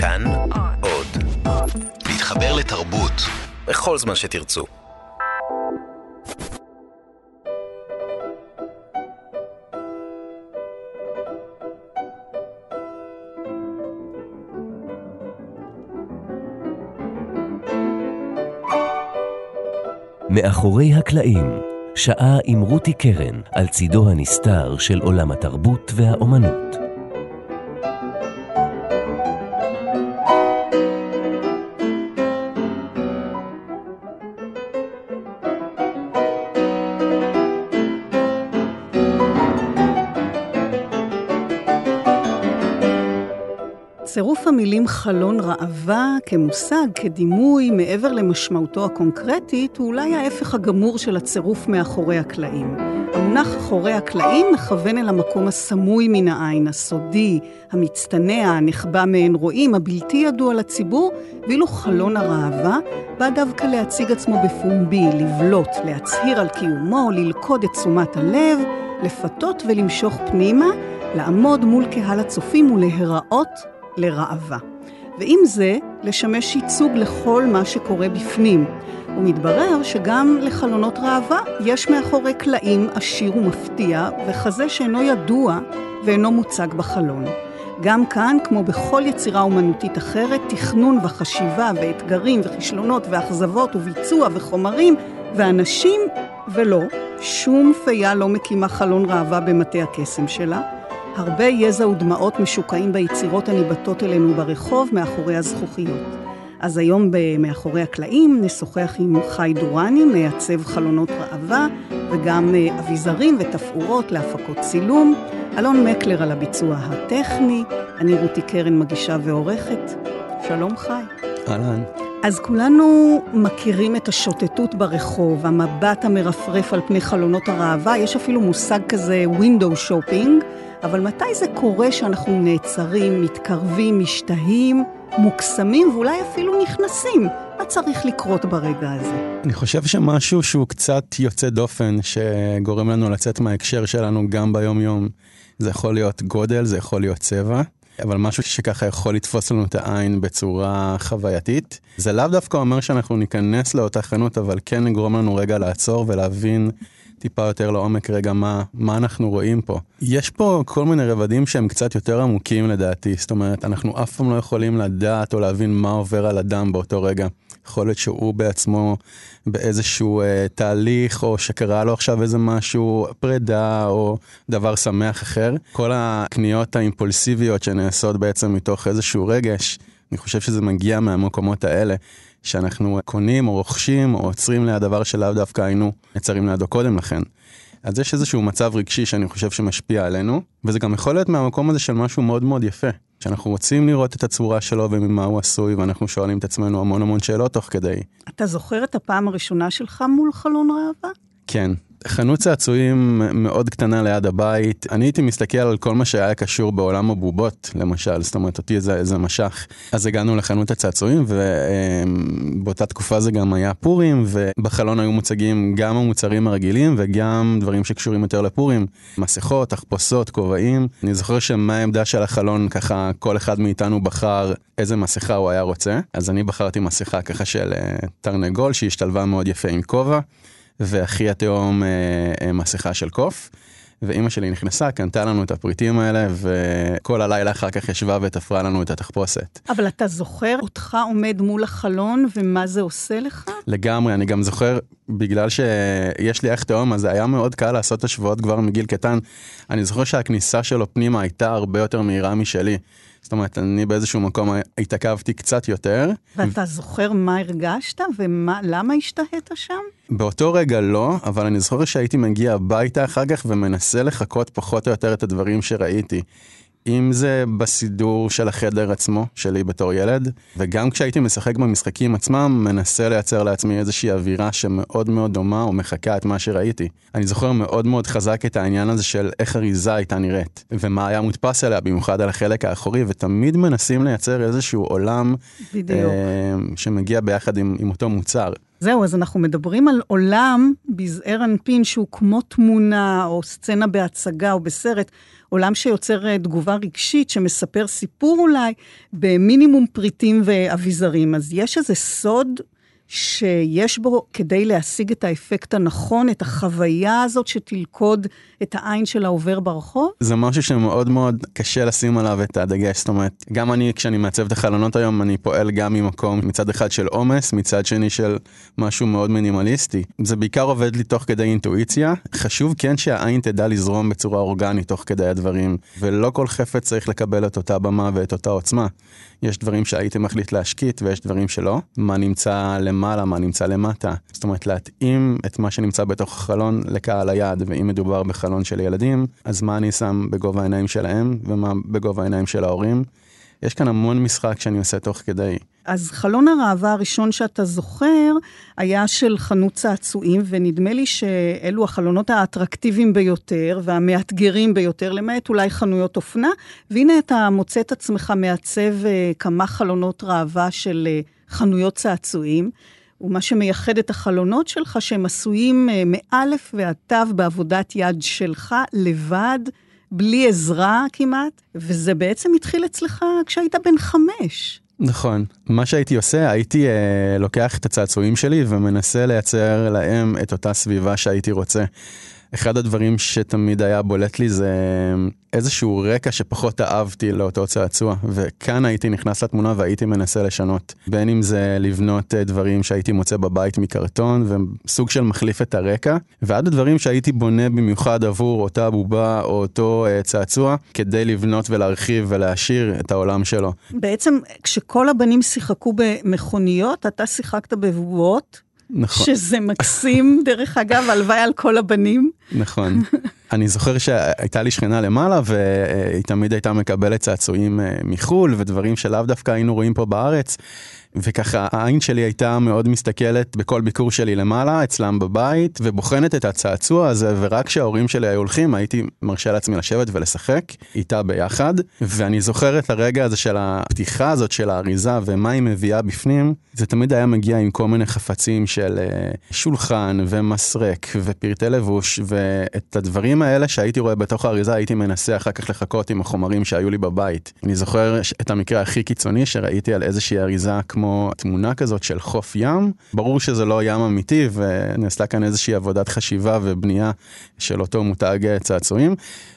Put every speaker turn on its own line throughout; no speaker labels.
כאן עוד. להתחבר לתרבות בכל זמן שתרצו.
מאחורי הקלעים, שעה עם רותי קרן על צידו הנסתר של עולם התרבות והאומנות.
המילים חלון ראווה כמושג, כדימוי, מעבר למשמעותו הקונקרטית, הוא אולי ההפך הגמור של הצירוף מאחורי הקלעים. המונח אחורי הקלעים מכוון אל המקום הסמוי מן העין, הסודי, המצטנע, הנחבא מעין רואים, הבלתי ידוע לציבור, ואילו חלון הראווה בא דווקא להציג עצמו בפומבי, לבלוט, להצהיר על קיומו, ללכוד את תשומת הלב, לפתות ולמשוך פנימה, לעמוד מול קהל הצופים ולהיראות לראווה. ועם זה, לשמש ייצוג לכל מה שקורה בפנים. ומתברר שגם לחלונות ראווה יש מאחורי קלעים עשיר ומפתיע, וכזה שאינו ידוע ואינו מוצג בחלון. גם כאן, כמו בכל יצירה אומנותית אחרת, תכנון וחשיבה ואתגרים וכישלונות ואכזבות וביצוע וחומרים ואנשים, ולא, שום פייה לא מקימה חלון ראווה במטה הקסם שלה, הרבה יזע ודמעות משוקעים ביצירות הניבטות אלינו ברחוב מאחורי הזכוכיות. אז היום ב"מאחורי הקלעים" נשוחח עם חי דורני, מעצב חלונות ראווה, וגם אה, אביזרים ותפאורות להפקות צילום. אלון מקלר על הביצוע הטכני, אני רותי קרן מגישה ועורכת. שלום חי.
אהלן.
אז כולנו מכירים את השוטטות ברחוב, המבט המרפרף על פני חלונות הראווה, יש אפילו מושג כזה window shopping, אבל מתי זה קורה שאנחנו נעצרים, מתקרבים, משתהים, מוקסמים ואולי אפילו נכנסים? מה צריך לקרות ברגע הזה?
אני חושב שמשהו שהוא קצת יוצא דופן, שגורם לנו לצאת מההקשר שלנו גם ביום-יום, זה יכול להיות גודל, זה יכול להיות צבע. אבל משהו שככה יכול לתפוס לנו את העין בצורה חווייתית. זה לאו דווקא אומר שאנחנו ניכנס לאותה חנות, אבל כן יגרום לנו רגע לעצור ולהבין טיפה יותר לעומק רגע מה, מה אנחנו רואים פה. יש פה כל מיני רבדים שהם קצת יותר עמוקים לדעתי, זאת אומרת, אנחנו אף פעם לא יכולים לדעת או להבין מה עובר על אדם באותו רגע. יכול להיות שהוא בעצמו באיזשהו אה, תהליך, או שקרה לו עכשיו איזה משהו, פרידה, או דבר שמח אחר. כל הקניות האימפולסיביות שנעשות בעצם מתוך איזשהו רגש, אני חושב שזה מגיע מהמקומות האלה. שאנחנו קונים או רוכשים או עוצרים ליד דבר שלאו דווקא היינו נעצרים לידו קודם לכן. אז יש איזשהו מצב רגשי שאני חושב שמשפיע עלינו, וזה גם יכול להיות מהמקום הזה של משהו מאוד מאוד יפה. שאנחנו רוצים לראות את הצורה שלו וממה הוא עשוי, ואנחנו שואלים את עצמנו המון המון שאלות תוך כדי.
אתה זוכר את הפעם הראשונה שלך מול חלון ראווה?
כן, חנות צעצועים מאוד קטנה ליד הבית. אני הייתי מסתכל על כל מה שהיה קשור בעולם הבובות, למשל, זאת אומרת, אותי זה, זה משך. אז הגענו לחנות הצעצועים, ובאותה תקופה זה גם היה פורים, ובחלון היו מוצגים גם המוצרים הרגילים וגם דברים שקשורים יותר לפורים. מסכות, תחפושות, כובעים. אני זוכר שמה העמדה של החלון, ככה כל אחד מאיתנו בחר איזה מסכה הוא היה רוצה. אז אני בחרתי מסכה ככה של אה, תרנגול, שהשתלבה מאוד יפה עם כובע. ואחי התאום אה, אה, מסכה של קוף. ואימא שלי נכנסה, קנתה לנו את הפריטים האלה, וכל הלילה אחר כך ישבה ותפרה לנו את התחפושת.
אבל אתה זוכר אותך עומד מול החלון, ומה זה עושה לך?
לגמרי, אני גם זוכר, בגלל שיש לי אח תאום, אז היה מאוד קל לעשות השוואות כבר מגיל קטן. אני זוכר שהכניסה שלו פנימה הייתה הרבה יותר מהירה משלי. זאת אומרת, אני באיזשהו מקום התעכבתי קצת יותר.
ואתה זוכר מה הרגשת ולמה השתהית שם?
באותו רגע לא, אבל אני זוכר שהייתי מגיע הביתה אחר כך ומנסה לחכות פחות או יותר את הדברים שראיתי. אם זה בסידור של החדר עצמו, שלי בתור ילד, וגם כשהייתי משחק במשחקים עצמם, מנסה לייצר לעצמי איזושהי אווירה שמאוד מאוד דומה או מחקה את מה שראיתי. אני זוכר מאוד מאוד חזק את העניין הזה של איך אריזה הייתה נראית, ומה היה מודפס עליה, במיוחד על החלק האחורי, ותמיד מנסים לייצר איזשהו עולם
בדיוק. אה,
שמגיע ביחד עם, עם אותו מוצר.
זהו, אז אנחנו מדברים על עולם בזעיר אנפין שהוא כמו תמונה או סצנה בהצגה או בסרט. עולם שיוצר אה, תגובה רגשית, שמספר סיפור אולי, במינימום פריטים ואביזרים. אז יש איזה סוד שיש בו כדי להשיג את האפקט הנכון, את החוויה הזאת שתלכוד את העין של העובר ברחוב?
זה משהו שמאוד מאוד קשה לשים עליו את הדגש. זאת אומרת, גם אני, כשאני מעצב את החלונות היום, אני פועל גם ממקום מצד אחד של עומס, מצד שני של משהו מאוד מינימליסטי. זה בעיקר עובד לי תוך כדי אינטואיציה. חשוב כן שהעין תדע לזרום בצורה אורגנית תוך כדי הדברים, ולא כל חפץ צריך לקבל את אותה במה ואת אותה עוצמה. יש דברים שהייתי מחליט להשקיט ויש דברים שלא. מה נמצא למעלה, מה נמצא למטה. זאת אומרת, להתאים את מה שנמצא בתוך החלון לקהל היעד, ואם מדובר בחלון של ילדים, אז מה אני שם בגובה העיניים שלהם ומה בגובה העיניים של ההורים. יש כאן המון משחק שאני עושה תוך כדי.
אז חלון הראווה הראשון שאתה זוכר היה של חנות צעצועים, ונדמה לי שאלו החלונות האטרקטיביים ביותר והמאתגרים ביותר, למעט אולי חנויות אופנה, והנה אתה מוצא את עצמך מעצב אה, כמה חלונות ראווה של אה, חנויות צעצועים. ומה שמייחד את החלונות שלך, שהם עשויים אה, מאלף ועד תו בעבודת יד שלך, לבד, בלי עזרה כמעט, וזה בעצם התחיל אצלך כשהיית בן חמש.
נכון. מה שהייתי עושה, הייתי אה, לוקח את הצעצועים שלי ומנסה לייצר להם את אותה סביבה שהייתי רוצה. אחד הדברים שתמיד היה בולט לי זה איזשהו רקע שפחות אהבתי לאותו צעצוע, וכאן הייתי נכנס לתמונה והייתי מנסה לשנות. בין אם זה לבנות אה, דברים שהייתי מוצא בבית מקרטון, וסוג של מחליף את הרקע, ועד הדברים שהייתי בונה במיוחד עבור אותה בובה או אותו uh, צעצוע, כדי לבנות ולהרחיב ולהעשיר את העולם שלו.
בעצם, כשכל הבנים שיחקו במכוניות, אתה שיחקת בבובות.
נכון.
שזה מקסים, דרך אגב, הלוואי על כל הבנים.
נכון. אני זוכר שהייתה לי שכנה למעלה, והיא תמיד הייתה מקבלת צעצועים אה, מחו"ל, ודברים שלאו דווקא היינו רואים פה בארץ. וככה העין שלי הייתה מאוד מסתכלת בכל ביקור שלי למעלה, אצלם בבית, ובוחנת את הצעצוע הזה, ורק כשההורים שלי היו הולכים, הייתי מרשה לעצמי לשבת ולשחק איתה ביחד. ואני זוכר את הרגע הזה של הפתיחה הזאת של האריזה ומה היא מביאה בפנים, זה תמיד היה מגיע עם כל מיני חפצים של אה, שולחן ומסרק ופרטי לבוש, ואת הדברים האלה שהייתי רואה בתוך האריזה, הייתי מנסה אחר כך לחכות עם החומרים שהיו לי בבית. אני זוכר את המקרה הכי קיצוני שראיתי על איזושהי אריזה כמו תמונה כזאת של חוף ים. ברור שזה לא ים אמיתי, ונעשתה כאן איזושהי עבודת חשיבה ובנייה של אותו מותג צעצועים.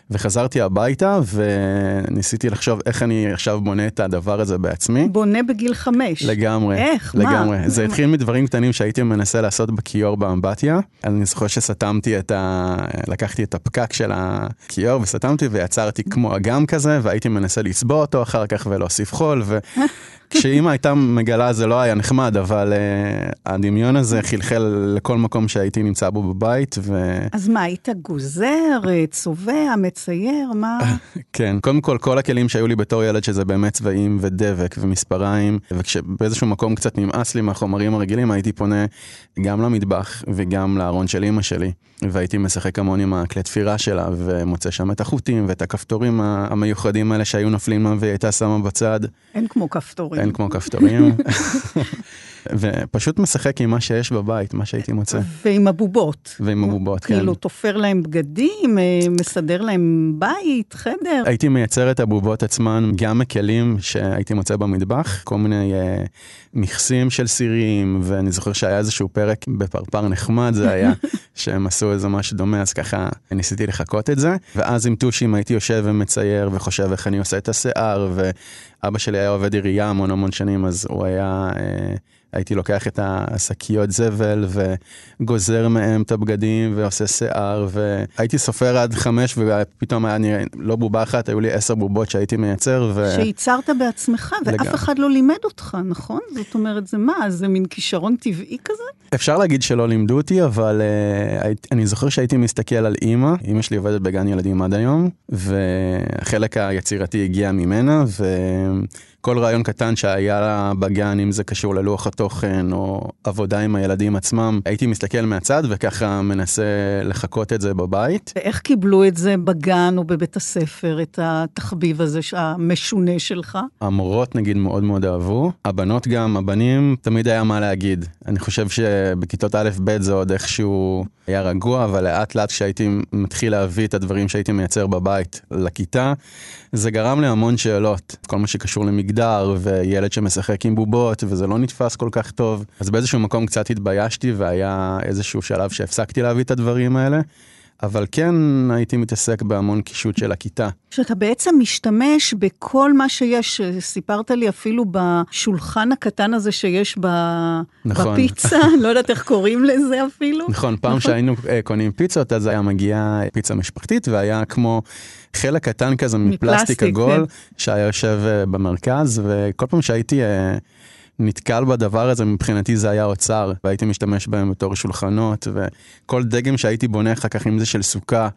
וחזרתי הביתה וניסיתי לחשוב איך אני עכשיו בונה את הדבר הזה בעצמי.
בונה בגיל חמש.
לגמרי.
איך?
לגמרי.
מה?
זה התחיל מדברים קטנים שהייתי מנסה לעשות בכיור באמבטיה. אני זוכר שסתמתי את ה... לקחתי את הפקק של הכיור וסתמתי ויצרתי כמו אגם כזה, והייתי מנסה לצבוע אותו אחר כך ולהוסיף חול. ו... כשאימא הייתה מגלה זה לא היה נחמד, אבל uh, הדמיון הזה חלחל לכל מקום שהייתי נמצא בו בבית. ו...
אז מה, היית גוזר, אה, צובע, מצייר, מה?
כן, קודם כל, כל הכלים שהיו לי בתור ילד, שזה באמת צבעים ודבק ומספריים, וכשבאיזשהו מקום קצת נמאס לי מהחומרים הרגילים, הייתי פונה גם למטבח וגם לארון של אימא שלי, והייתי משחק המון עם הכלי תפירה שלה, ומוצא שם את החוטים ואת הכפתורים המיוחדים האלה שהיו נופלים לה והיא הייתה שמה בצד.
אין כמו כפתורים.
אין כמו כפתורים. ופשוט משחק עם מה שיש בבית, מה שהייתי מוצא.
ועם הבובות.
ועם הבובות, כן.
כאילו תופר להם בגדים, אה, מסדר להם בית, חדר.
הייתי מייצר את הבובות עצמן גם מכלים שהייתי מוצא במטבח, כל מיני uh, מכסים של סירים, ואני זוכר שהיה איזשהו פרק בפרפר נחמד זה היה, שהם עשו איזה משהו דומה, אז ככה ניסיתי לחקות את זה. ואז עם טושים הייתי יושב ומצייר וחושב איך אני עושה את השיער, ואבא שלי היה עובד עירייה המון המון שנים, אז הוא היה... Uh, הייתי לוקח את השקיות זבל וגוזר מהם את הבגדים ועושה שיער והייתי סופר עד חמש ופתאום היה נראה לא בובה אחת היו לי עשר בובות שהייתי מייצר. ו...
שייצרת בעצמך ואף לג... אחד לא לימד אותך נכון זאת אומרת זה מה זה מין כישרון טבעי כזה?
אפשר להגיד שלא לימדו אותי אבל uh, אני זוכר שהייתי מסתכל על אימא אימא שלי עובדת בגן ילדים עד היום והחלק היצירתי הגיע ממנה. ו... כל רעיון קטן שהיה לה בגן, אם זה קשור ללוח התוכן או עבודה עם הילדים עצמם, הייתי מסתכל מהצד וככה מנסה לחקות את זה בבית.
ואיך קיבלו את זה בגן או בבית הספר, את התחביב הזה המשונה שלך?
המורות נגיד מאוד מאוד אהבו, הבנות גם, הבנים, תמיד היה מה להגיד. אני חושב שבכיתות א'-ב' זה עוד איכשהו היה רגוע, אבל לאט לאט כשהייתי מתחיל להביא את הדברים שהייתי מייצר בבית לכיתה, זה גרם לי המון שאלות. כל מה שקשור למגדר וילד שמשחק עם בובות וזה לא נתפס כל כך טוב. אז באיזשהו מקום קצת התביישתי והיה איזשהו שלב שהפסקתי להביא את הדברים האלה. אבל כן הייתי מתעסק בהמון קישוט של הכיתה.
שאתה בעצם משתמש בכל מה שיש, סיפרת לי אפילו בשולחן הקטן הזה שיש ב... נכון. בפיצה, לא יודעת איך קוראים לזה אפילו.
נכון, פעם נכון? שהיינו uh, קונים פיצות, אז היה מגיעה פיצה משפחתית, והיה כמו חלק קטן כזה מפלסטיק עגול, כן. שהיה יושב uh, במרכז, וכל פעם שהייתי... נתקל בדבר הזה, מבחינתי זה היה אוצר, והייתי משתמש בהם בתור שולחנות, וכל דגם שהייתי בונה אחר כך, אם זה של סוכה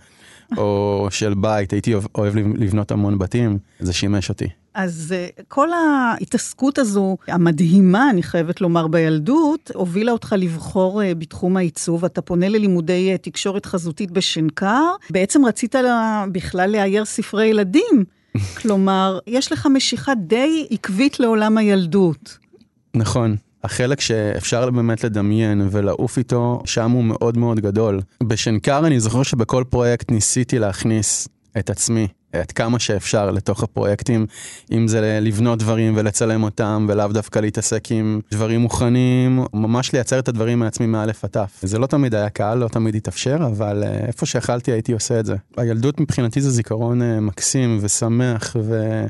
או של בית, הייתי אוהב לבנות המון בתים, זה שימש אותי.
אז אה, כל ההתעסקות הזו, המדהימה, אני חייבת לומר, בילדות, הובילה אותך לבחור אה, בתחום העיצוב. אתה פונה ללימודי אה, תקשורת חזותית בשנקר. בעצם רצית לה, בכלל לאייר ספרי ילדים. כלומר, יש לך משיכה די עקבית לעולם הילדות.
נכון. החלק שאפשר באמת לדמיין ולעוף איתו, שם הוא מאוד מאוד גדול. בשנקר אני זוכר שבכל פרויקט ניסיתי להכניס את עצמי, את כמה שאפשר לתוך הפרויקטים, אם זה לבנות דברים ולצלם אותם, ולאו דווקא להתעסק עם דברים מוכנים, ממש לייצר את הדברים מעצמי מאלף עד תף. זה לא תמיד היה קל, לא תמיד התאפשר, אבל אה, איפה שיכלתי הייתי עושה את זה. הילדות מבחינתי זה זיכרון אה, מקסים ושמח ו...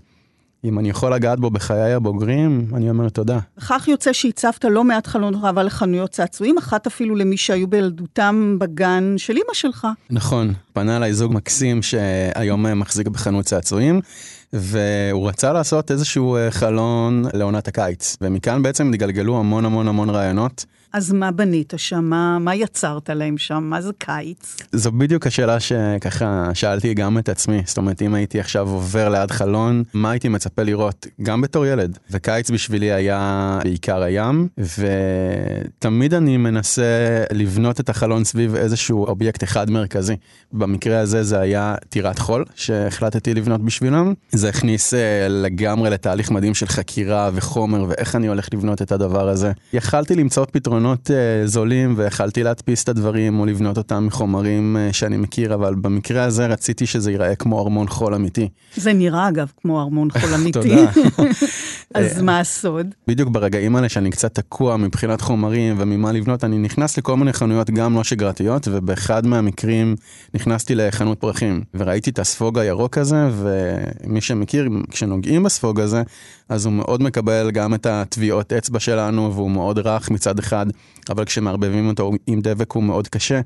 אם אני יכול לגעת בו בחיי הבוגרים, אני אומר תודה.
כך יוצא שהצבת לא מעט חלון ראווה לחנויות צעצועים, אחת אפילו למי שהיו בילדותם בגן של אמא שלך.
נכון, פנה אליי זוג מקסים שהיום מחזיק בחנות צעצועים. והוא רצה לעשות איזשהו אה, חלון לעונת הקיץ, ומכאן בעצם התגלגלו המון המון המון רעיונות.
אז מה בנית שם? מה, מה יצרת להם שם? מה זה קיץ?
זו בדיוק השאלה שככה שאלתי גם את עצמי. זאת אומרת, אם הייתי עכשיו עובר ליד חלון, מה הייתי מצפה לראות? גם בתור ילד. וקיץ בשבילי היה בעיקר הים, ותמיד אני מנסה לבנות את החלון סביב איזשהו אובייקט אחד מרכזי. במקרה הזה זה היה טירת חול, שהחלטתי לבנות בשבילם. זה הכניס אה, לגמרי לתהליך מדהים של חקירה וחומר, ואיך אני הולך לבנות את הדבר הזה. יכלתי למצוא פתרונות. פתרונות uh, זולים ויכלתי להדפיס את הדברים או לבנות אותם מחומרים uh, שאני מכיר, אבל במקרה הזה רציתי שזה ייראה כמו ארמון חול אמיתי.
זה נראה אגב כמו ארמון חול אמיתי. תודה. אז מה הסוד?
בדיוק ברגעים האלה שאני קצת תקוע מבחינת חומרים וממה לבנות, אני נכנס לכל מיני חנויות גם לא שגרתיות, ובאחד מהמקרים נכנסתי לחנות פרחים, וראיתי את הספוג הירוק הזה, ומי שמכיר, כשנוגעים בספוג הזה, אז הוא מאוד מקבל גם את הטביעות אצבע שלנו, והוא מאוד רך מצד אחד, אבל כשמערבבים אותו עם דבק הוא מאוד קשה.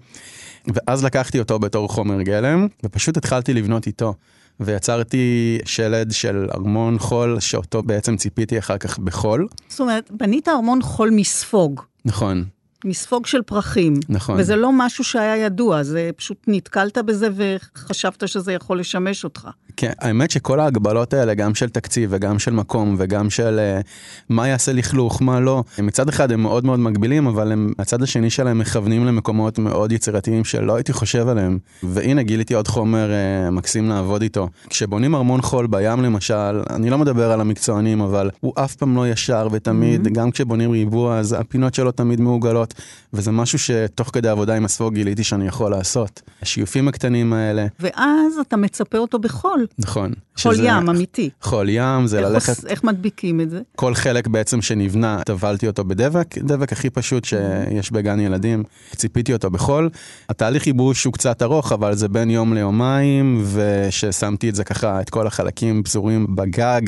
ואז לקחתי אותו בתור חומר גלם, ופשוט התחלתי לבנות איתו. ויצרתי שלד של ארמון חול, שאותו בעצם ציפיתי אחר כך בחול.
זאת אומרת, בנית ארמון חול מספוג.
נכון.
מספוג של פרחים.
נכון.
וזה לא משהו שהיה ידוע, זה פשוט נתקלת בזה וחשבת שזה יכול לשמש אותך.
כן, האמת שכל ההגבלות האלה, גם של תקציב וגם של מקום וגם של uh, מה יעשה לכלוך, מה לא, מצד אחד הם מאוד מאוד מגבילים, אבל הם, הצד השני שלהם מכוונים למקומות מאוד יצירתיים שלא הייתי חושב עליהם. והנה גיליתי עוד חומר uh, מקסים לעבוד איתו. כשבונים ארמון חול בים למשל, אני לא מדבר על המקצוענים, אבל הוא אף פעם לא ישר ותמיד, mm-hmm. גם כשבונים ריבוע, אז הפינות שלו תמיד מעוגלות, וזה משהו שתוך כדי עבודה עם הספוג גיליתי שאני יכול לעשות. השיופים הקטנים האלה.
ואז אתה מצפה אותו בחול.
נכון.
חול שזה... ים, אמיתי.
חול ים, זה
איך
ללכת...
איך מדביקים את זה?
כל חלק בעצם שנבנה, טבלתי אותו בדבק, דבק הכי פשוט שיש בגן ילדים, ציפיתי אותו בחול. התהליך ייבוש הוא קצת ארוך, אבל זה בין יום ליומיים, וששמתי את זה ככה, את כל החלקים פזורים בגג.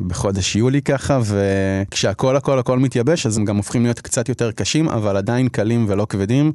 בחודש יולי ככה, וכשהכל הכל הכל מתייבש, אז הם גם הופכים להיות קצת יותר קשים, אבל עדיין קלים ולא כבדים.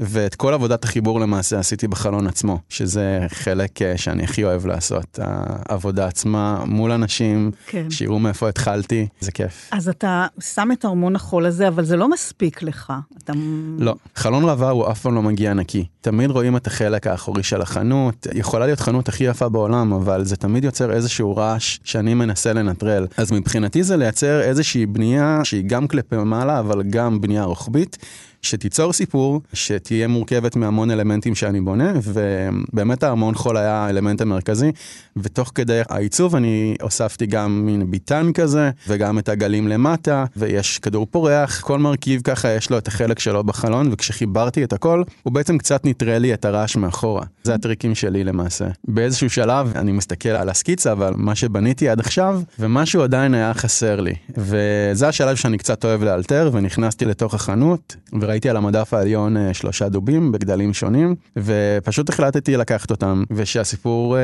ואת כל עבודת החיבור למעשה עשיתי בחלון עצמו, שזה חלק אה, שאני הכי אוהב לעשות. העבודה עצמה מול אנשים, כן. שיראו מאיפה התחלתי, זה כיף.
אז אתה שם את ארמון החול הזה, אבל זה לא מספיק לך. אתה...
לא, חלון רבה הוא אף פעם לא מגיע נקי. תמיד רואים את החלק האחורי של החנות. יכולה להיות חנות הכי יפה בעולם, אבל זה תמיד יוצר איזשהו רעש שאני מנסה. לנטרל. אז מבחינתי זה לייצר איזושהי בנייה שהיא גם כלפי מעלה, אבל גם בנייה רוחבית. שתיצור סיפור, שתהיה מורכבת מהמון אלמנטים שאני בונה, ובאמת הארמון חול היה האלמנט המרכזי, ותוך כדי העיצוב אני הוספתי גם מין ביטן כזה, וגם את הגלים למטה, ויש כדור פורח, כל מרכיב ככה יש לו את החלק שלו בחלון, וכשחיברתי את הכל, הוא בעצם קצת נטרל לי את הרעש מאחורה. זה הטריקים שלי למעשה. באיזשהו שלב אני מסתכל על הסקיצה ועל מה שבניתי עד עכשיו, ומשהו עדיין היה חסר לי. וזה השלב שאני קצת אוהב לאלתר, ונכנסתי לתוך החנות, וראיתי ראיתי על המדף העליון אה, שלושה דובים בגדלים שונים, ופשוט החלטתי לקחת אותם, ושהסיפור אה,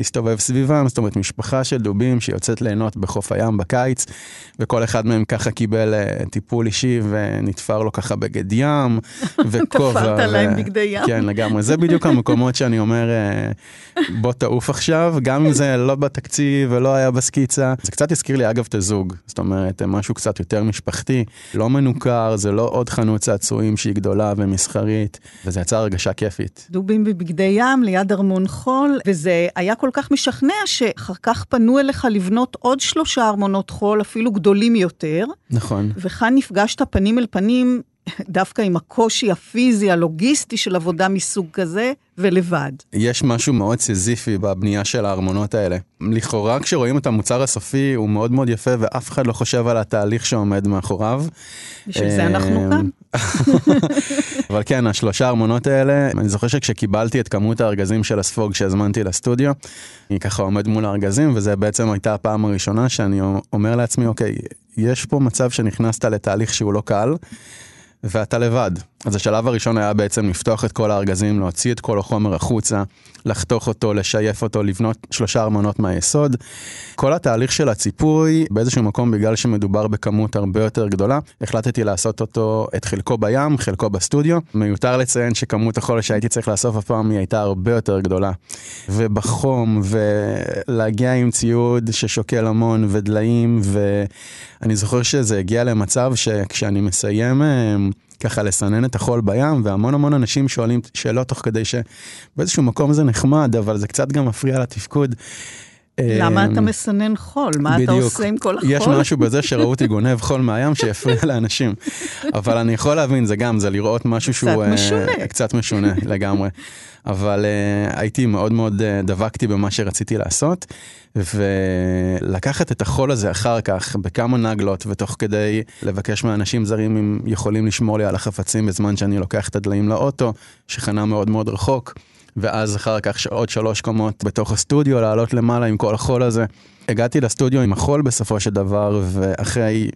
הסתובב סביבם, זאת אומרת משפחה של דובים שיוצאת ליהנות בחוף הים בקיץ, וכל אחד מהם ככה קיבל אה, טיפול אישי ונתפר לו ככה בגד ים,
וכובע. תפרת להם בגדי ים.
כן, לגמרי. זה בדיוק המקומות שאני אומר, אה, בוא תעוף עכשיו, גם אם זה לא בתקציב ולא היה בסקיצה. זה קצת הזכיר לי אגב את הזוג, זאת אומרת, משהו קצת יותר משפחתי, לא מנוכר, זה לא עוד חנות צעצועים שהיא גדולה ומסחרית, וזה יצר הרגשה כיפית.
דובים בבגדי ים ליד ארמון חול, וזה היה כל כך משכנע שאחר כך פנו אליך לבנות עוד שלושה ארמונות חול, אפילו גדולים יותר.
נכון.
וכאן נפגשת פנים אל פנים דווקא עם הקושי הפיזי, הלוגיסטי של עבודה מסוג כזה, ולבד.
יש משהו מאוד סיזיפי בבנייה של הארמונות האלה. לכאורה כשרואים את המוצר הסופי הוא מאוד מאוד יפה ואף אחד לא חושב על התהליך שעומד מאחוריו.
בשביל זה אנחנו אה, כאן.
אבל כן, השלושה ארמונות האלה, אני זוכר שכשקיבלתי את כמות הארגזים של הספוג שהזמנתי לסטודיו, אני ככה עומד מול הארגזים, וזה בעצם הייתה הפעם הראשונה שאני אומר לעצמי, אוקיי, יש פה מצב שנכנסת לתהליך שהוא לא קל. ואתה לבד. אז השלב הראשון היה בעצם לפתוח את כל הארגזים, להוציא את כל החומר החוצה, לחתוך אותו, לשייף אותו, לבנות שלושה ארמונות מהיסוד. כל התהליך של הציפוי, באיזשהו מקום, בגלל שמדובר בכמות הרבה יותר גדולה, החלטתי לעשות אותו, את חלקו בים, חלקו בסטודיו. מיותר לציין שכמות החול שהייתי צריך לאסוף הפעם היא הייתה הרבה יותר גדולה. ובחום, ולהגיע עם ציוד ששוקל המון, ודליים, ואני זוכר שזה הגיע למצב שכשאני מסיים... ככה לסנן את החול בים, והמון המון אנשים שואלים שאלות תוך כדי שבאיזשהו מקום זה נחמד, אבל זה קצת גם מפריע לתפקוד.
למה אתה אמ, מסנן חול? מה בדיוק. אתה עושה עם כל החול?
יש משהו בזה שראו אותי גונב חול מהים שיפריע לאנשים. אבל אני יכול להבין, זה גם, זה לראות משהו
שהוא... קצת משונה.
Uh, קצת משונה לגמרי. אבל uh, הייתי מאוד מאוד uh, דבקתי במה שרציתי לעשות, ולקחת את החול הזה אחר כך בכמה נגלות, ותוך כדי לבקש מאנשים זרים אם יכולים לשמור לי על החפצים בזמן שאני לוקח את הדליים לאוטו, שחנה מאוד מאוד רחוק. ואז אחר כך עוד שלוש קומות בתוך הסטודיו, לעלות למעלה עם כל החול הזה. הגעתי לסטודיו עם החול בסופו של דבר, ואחרי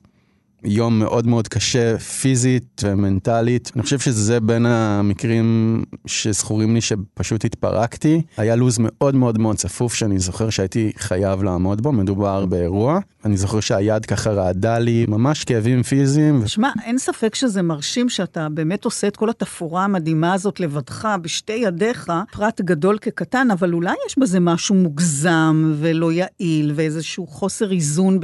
יום מאוד מאוד קשה פיזית ומנטלית. אני חושב שזה בין המקרים שזכורים לי שפשוט התפרקתי. היה לו"ז מאוד מאוד מאוד צפוף שאני זוכר שהייתי חייב לעמוד בו, מדובר באירוע. אני זוכר שהיד ככה רעדה לי, ממש כאבים פיזיים.
שמע, אין ספק שזה מרשים שאתה באמת עושה את כל התפאורה המדהימה הזאת לבדך, בשתי ידיך, פרט גדול כקטן, אבל אולי יש בזה משהו מוגזם ולא יעיל, ואיזשהו חוסר איזון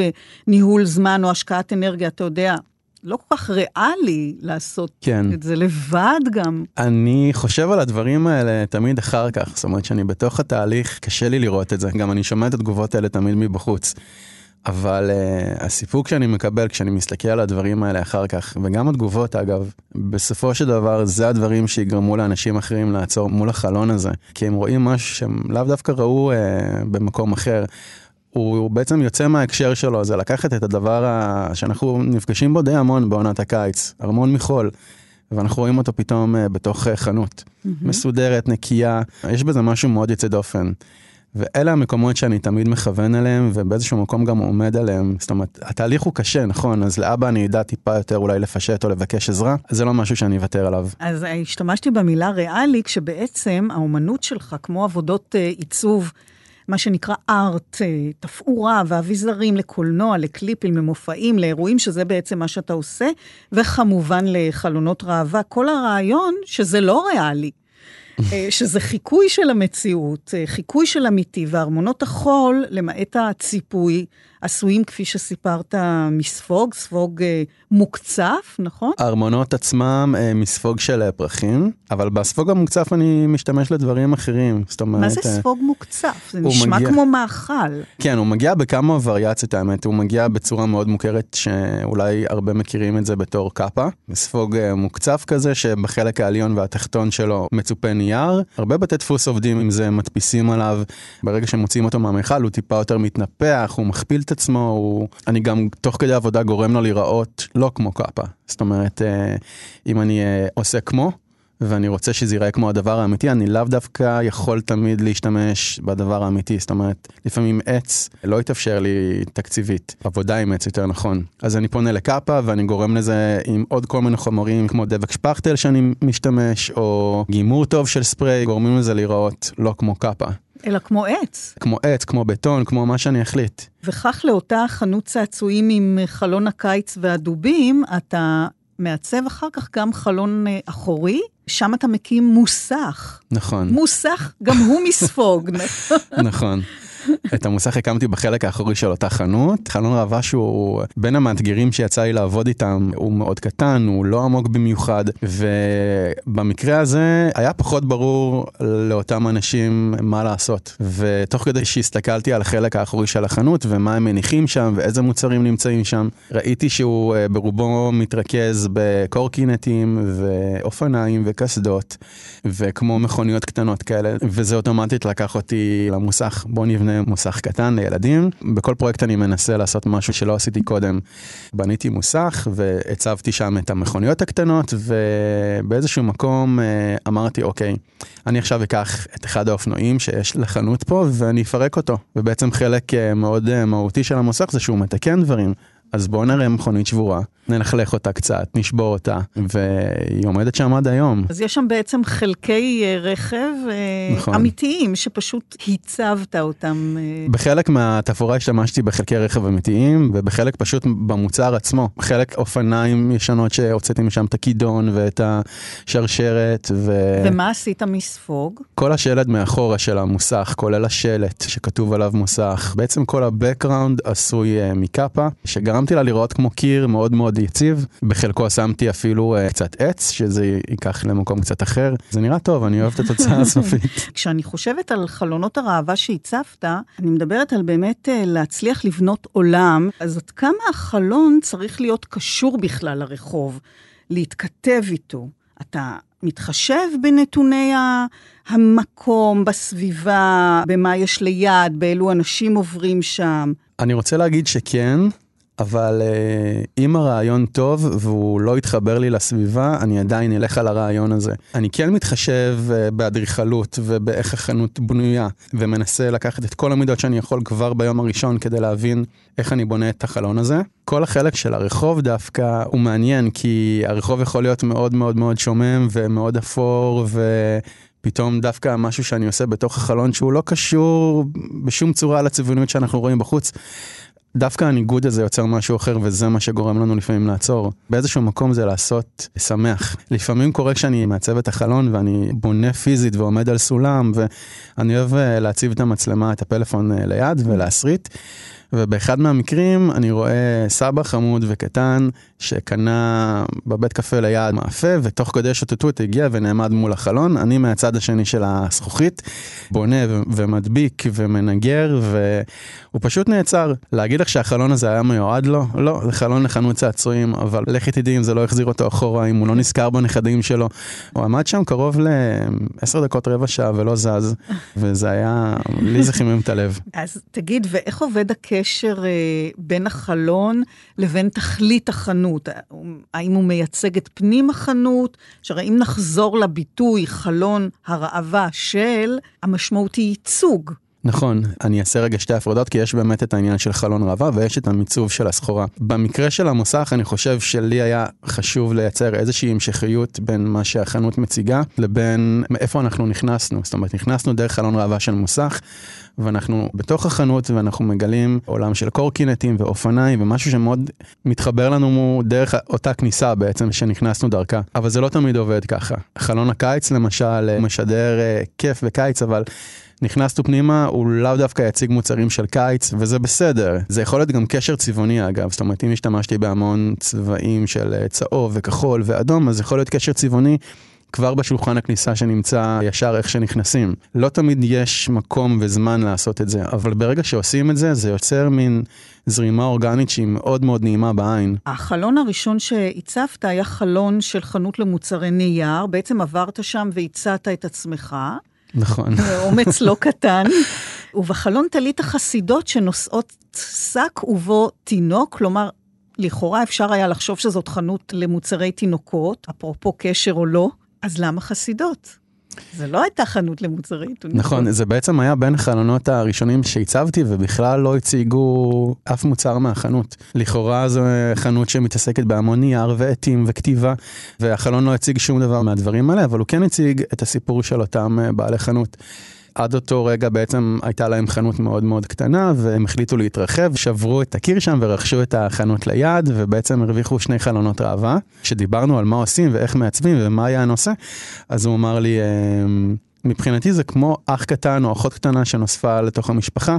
בניהול זמן או השקעת אנרגיה. אתה יודע, לא כל כך ריאלי לעשות כן. את זה לבד גם.
אני חושב על הדברים האלה תמיד אחר כך, זאת אומרת שאני בתוך התהליך, קשה לי לראות את זה, גם אני שומע את התגובות האלה תמיד מבחוץ. אבל uh, הסיפוק שאני מקבל כשאני מסתכל על הדברים האלה אחר כך, וגם התגובות אגב, בסופו של דבר זה הדברים שיגרמו לאנשים אחרים לעצור מול החלון הזה, כי הם רואים משהו שהם לאו דווקא ראו uh, במקום אחר. הוא בעצם יוצא מההקשר שלו, זה לקחת את הדבר ה... שאנחנו נפגשים בו די המון בעונת הקיץ, ארמון מחול, ואנחנו רואים אותו פתאום uh, בתוך uh, חנות, mm-hmm. מסודרת, נקייה, יש בזה משהו מאוד יוצא דופן. ואלה המקומות שאני תמיד מכוון אליהם, ובאיזשהו מקום גם עומד עליהם. זאת אומרת, התהליך הוא קשה, נכון? אז לאבא אני אדע טיפה יותר אולי לפשט או לבקש עזרה, זה לא משהו שאני אוותר עליו.
אז השתמשתי במילה ריאלי, כשבעצם האומנות שלך, כמו עבודות uh, עיצוב, מה שנקרא ארט, אה, תפאורה ואביזרים לקולנוע, לקליפים, למופעים, לאירועים, שזה בעצם מה שאתה עושה, וכמובן לחלונות ראווה. כל הרעיון שזה לא ריאלי. אה, שזה חיקוי של המציאות, אה, חיקוי של אמיתי, וארמונות החול, למעט הציפוי, עשויים, כפי שסיפרת, מספוג, ספוג אה, מוקצף, נכון?
הארמונות עצמם אה, מספוג של אה, פרחים, אבל בספוג המוקצף אני משתמש לדברים אחרים. זאת אומרת...
מה זה ספוג מוקצף? זה נשמע מגיע... כמו מאכל.
כן, הוא מגיע בכמה וריאציות, האמת. הוא מגיע בצורה מאוד מוכרת, שאולי הרבה מכירים את זה בתור קאפה. ספוג מוקצף כזה, שבחלק העליון והתחתון שלו מצופה נייר. הרבה בתי דפוס עובדים עם זה, מדפיסים עליו. ברגע שמוציאים אותו מהמיכל, הוא טיפה יותר מתנפח, הוא מכפיל את עצמו, הוא... אני גם תוך כדי עבודה גורם לו להיראות לא כמו קאפה. זאת אומרת, אה, אם אני אה, עושה כמו, ואני רוצה שזה ייראה כמו הדבר האמיתי, אני לאו דווקא יכול תמיד להשתמש בדבר האמיתי. זאת אומרת, לפעמים עץ לא יתאפשר לי תקציבית, עבודה עם עץ יותר נכון. אז אני פונה לקאפה ואני גורם לזה עם עוד כל מיני חומרים כמו דבק שפכטל שאני משתמש, או גימור טוב של ספרי, גורמים לזה להיראות לא כמו קאפה.
אלא כמו עץ.
כמו עץ, כמו בטון, כמו מה שאני אחליט.
וכך לאותה חנות צעצועים עם חלון הקיץ והדובים, אתה מעצב אחר כך גם חלון אה, אחורי, שם אתה מקים מוסך.
נכון.
מוסך, גם הוא מספוג.
נכון. את המוסך הקמתי בחלק האחורי של אותה חנות. חלון ראווה שהוא בין המאתגרים שיצא לי לעבוד איתם, הוא מאוד קטן, הוא לא עמוק במיוחד, ובמקרה הזה היה פחות ברור לאותם אנשים מה לעשות. ותוך כדי שהסתכלתי על החלק האחורי של החנות ומה הם מניחים שם ואיזה מוצרים נמצאים שם, ראיתי שהוא אה, ברובו מתרכז בקורקינטים ואופניים וקסדות, וכמו מכוניות קטנות כאלה, וזה אוטומטית לקח אותי למוסך, בוא נבנה מוסך קטן לילדים. בכל פרויקט אני מנסה לעשות משהו שלא עשיתי קודם. בניתי מוסך והצבתי שם את המכוניות הקטנות, ובאיזשהו מקום אה, אמרתי, אוקיי, אני עכשיו אקח את אחד האופנועים שיש לחנות פה ואני אפרק אותו. ובעצם חלק אה, מאוד אה, מהותי של המוסך זה שהוא מתקן דברים. אז בואו נראה מכונית שבורה, נלכלך אותה קצת, נשבור אותה, והיא עומדת שם עד היום.
אז יש שם בעצם חלקי אה, רכב אה, נכון. אמיתיים, שפשוט הצבת אותם.
אה. בחלק מהתפאורה השתמשתי בחלקי רכב אמיתיים, ובחלק פשוט במוצר עצמו. חלק אופניים ישנות שהוצאתי משם את הכידון ואת השרשרת. ו...
ומה עשית מספוג?
כל השלד מאחורה של המוסך, כולל השלט שכתוב עליו מוסך. בעצם כל ה-background עשוי מקאפה, שגרם גרמתי לה לראות כמו קיר מאוד מאוד יציב, בחלקו שמתי אפילו uh, קצת עץ, שזה ייקח למקום קצת אחר. זה נראה טוב, אני אוהב את התוצאה הסופית.
כשאני חושבת על חלונות הראווה שהצפת, אני מדברת על באמת uh, להצליח לבנות עולם, אז עד כמה החלון צריך להיות קשור בכלל לרחוב, להתכתב איתו. אתה מתחשב בנתוני המקום, בסביבה, במה יש ליד, באילו אנשים עוברים שם.
אני רוצה להגיד שכן, אבל uh, אם הרעיון טוב והוא לא יתחבר לי לסביבה, אני עדיין אלך על הרעיון הזה. אני כן מתחשב uh, באדריכלות ובאיך החנות בנויה, ומנסה לקחת את כל המידות שאני יכול כבר ביום הראשון כדי להבין איך אני בונה את החלון הזה. כל החלק של הרחוב דווקא הוא מעניין, כי הרחוב יכול להיות מאוד מאוד מאוד שומם ומאוד אפור, ו... פתאום דווקא משהו שאני עושה בתוך החלון שהוא לא קשור בשום צורה לצבעוניות שאנחנו רואים בחוץ, דווקא הניגוד הזה יוצר משהו אחר, וזה מה שגורם לנו לפעמים לעצור. באיזשהו מקום זה לעשות שמח. לפעמים קורה כשאני מעצב את החלון ואני בונה פיזית ועומד על סולם, ואני אוהב אה, להציב את המצלמה, את הפלאפון אה, ליד ולהסריט. ובאחד מהמקרים אני רואה סבא חמוד וקטן שקנה בבית קפה ליד מאפה, ותוך כדי שוטטות הגיע ונעמד מול החלון, אני מהצד השני של הזכוכית, בונה ומדביק ומנגר, והוא פשוט נעצר. להגיד לך שהחלון הזה היה מיועד לו? לא, זה חלון לחנות צעצועים, אבל לכי תדעי אם זה לא החזיר אותו אחורה, אם הוא לא נזכר בנכדים שלו. הוא עמד שם קרוב לעשר דקות, רבע שעה ולא זז, וזה היה, לי זה חימם את הלב.
אז תגיד, ואיך עובד הקשר אה, בין החלון לבין תכלית החנות? האם הוא מייצג את פנים החנות? שהרי אם נחזור לביטוי חלון הראווה של, המשמעות היא ייצוג.
נכון, אני אעשה רגע שתי הפרדות, כי יש באמת את העניין של חלון ראווה ויש את המיצוב של הסחורה. במקרה של המוסך, אני חושב שלי היה חשוב לייצר איזושהי המשכיות בין מה שהחנות מציגה לבין מאיפה אנחנו נכנסנו. זאת אומרת, נכנסנו דרך חלון ראווה של מוסך. ואנחנו בתוך החנות ואנחנו מגלים עולם של קורקינטים ואופניים ומשהו שמאוד מתחבר לנו דרך אותה כניסה בעצם שנכנסנו דרכה. אבל זה לא תמיד עובד ככה. חלון הקיץ למשל משדר אה, כיף וקיץ אבל נכנסנו פנימה, הוא לאו דווקא יציג מוצרים של קיץ, וזה בסדר. זה יכול להיות גם קשר צבעוני אגב, זאת אומרת אם השתמשתי בהמון צבעים של אה, צהוב וכחול ואדום, אז יכול להיות קשר צבעוני כבר בשולחן הכניסה שנמצא ישר איך שנכנסים. לא תמיד יש מקום וזמן לעשות את זה, אבל ברגע שעושים את זה, זה יוצר מין זרימה אורגנית שהיא מאוד מאוד נעימה בעין.
החלון הראשון שהצבת היה חלון של חנות למוצרי נייר, בעצם עברת שם והצעת את עצמך.
נכון.
אומץ לא קטן. ובחלון תלית החסידות שנושאות שק ובו תינוק, כלומר, לכאורה אפשר היה לחשוב שזאת חנות למוצרי תינוקות, אפרופו קשר או לא, אז למה חסידות? זה לא הייתה חנות למוצרי עיתונות.
נכון, זה בעצם היה בין החלונות הראשונים שהצבתי ובכלל לא הציגו אף מוצר מהחנות. לכאורה זו חנות שמתעסקת בהמון נייר ועטים וכתיבה, והחלון לא הציג שום דבר מהדברים האלה, אבל הוא כן הציג את הסיפור של אותם אה, בעלי חנות. עד אותו רגע בעצם הייתה להם חנות מאוד מאוד קטנה והם החליטו להתרחב, שברו את הקיר שם ורכשו את החנות ליד ובעצם הרוויחו שני חלונות ראווה. כשדיברנו על מה עושים ואיך מעצבים ומה היה הנושא, אז הוא אמר לי, אמ, מבחינתי זה כמו אח קטן או אחות קטנה שנוספה לתוך המשפחה,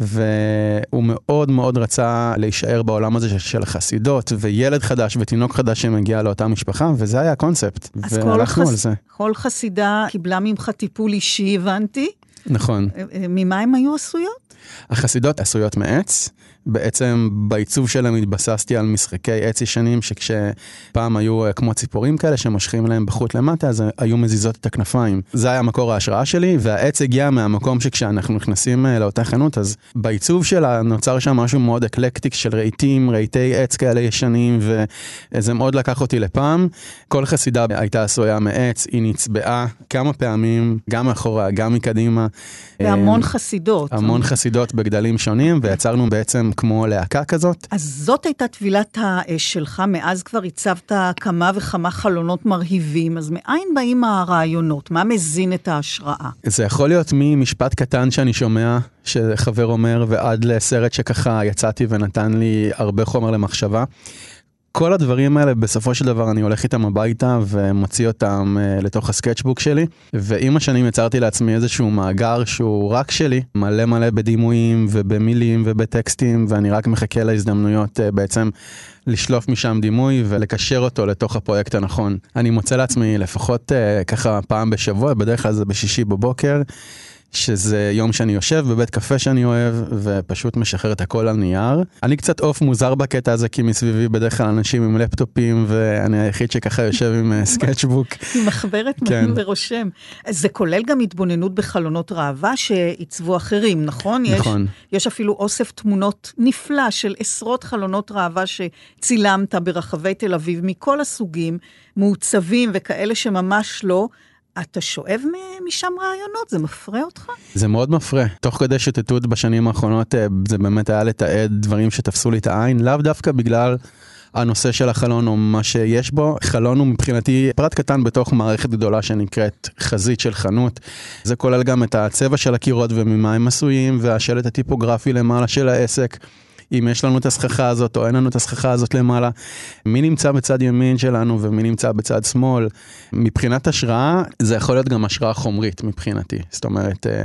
והוא מאוד מאוד רצה להישאר בעולם הזה של החסידות, וילד חדש ותינוק חדש שמגיע לאותה משפחה, וזה היה הקונספט, והלכנו חס... על זה.
כל חסידה קיבלה ממך טיפול אישי, הבנתי.
נכון.
אה, אה, ממה הן היו עשויות?
החסידות עשויות מעץ. בעצם בעיצוב שלהם התבססתי על משחקי עץ ישנים, שכשפעם היו אה, כמו ציפורים כאלה שמושכים להם בחוט למטה, אז היו מזיזות את הכנפיים. זה היה מקור ההשראה שלי, והעץ הגיע מהמקום שכשאנחנו נכנסים לאותה חנות, אז בעיצוב שלה נוצר שם משהו מאוד אקלקטיק של רהיטים, רהיטי עץ כאלה ישנים, וזה מאוד לקח אותי לפעם. כל חסידה הייתה עשויה מעץ, היא נצבעה כמה פעמים, גם מאחורה, גם מקדימה.
והמון חסידות.
המון חסידות בגדלים שונים, ויצרנו בעצם כמו להקה כזאת.
אז זאת הייתה טבילת האש שלך, מאז כבר הצבת כמה וכמה חלונות מרהיבים, אז מאין באים הרעיונות? מה מזין את ההשראה?
זה יכול להיות ממשפט קטן שאני שומע, שחבר אומר, ועד לסרט שככה יצאתי ונתן לי הרבה חומר למחשבה. כל הדברים האלה בסופו של דבר אני הולך איתם הביתה ומוציא אותם uh, לתוך הסקצ'בוק שלי ועם השנים יצרתי לעצמי איזשהו מאגר שהוא רק שלי מלא מלא בדימויים ובמילים ובטקסטים ואני רק מחכה להזדמנויות uh, בעצם לשלוף משם דימוי ולקשר אותו לתוך הפרויקט הנכון. אני מוצא לעצמי לפחות uh, ככה פעם בשבוע בדרך כלל זה בשישי בבוקר. שזה יום שאני יושב בבית קפה שאני אוהב ופשוט משחרר את הכל על נייר. אני קצת עוף מוזר בקטע הזה כי מסביבי בדרך כלל אנשים עם לפטופים ואני היחיד שככה יושב עם אה, סקצ'בוק.
מחברת כן. ורושם. זה כולל גם התבוננות בחלונות ראווה שעיצבו אחרים, נכון?
נכון.
יש, יש אפילו אוסף תמונות נפלא של עשרות חלונות ראווה שצילמת ברחבי תל אביב מכל הסוגים, מעוצבים וכאלה שממש לא. אתה שואב משם רעיונות? זה מפרה אותך?
זה מאוד מפרה. תוך כדי שוטטות בשנים האחרונות, אה, זה באמת היה לתעד דברים שתפסו לי את העין, לאו דווקא בגלל... הנושא של החלון או מה שיש בו. חלון הוא מבחינתי פרט קטן בתוך מערכת גדולה שנקראת חזית של חנות. זה כולל גם את הצבע של הקירות וממה הם עשויים והשלט הטיפוגרפי למעלה של העסק. אם יש לנו את הסככה הזאת או אין לנו את הסככה הזאת למעלה. מי נמצא בצד ימין שלנו ומי נמצא בצד שמאל. מבחינת השראה, זה יכול להיות גם השראה חומרית מבחינתי. זאת אומרת, אה,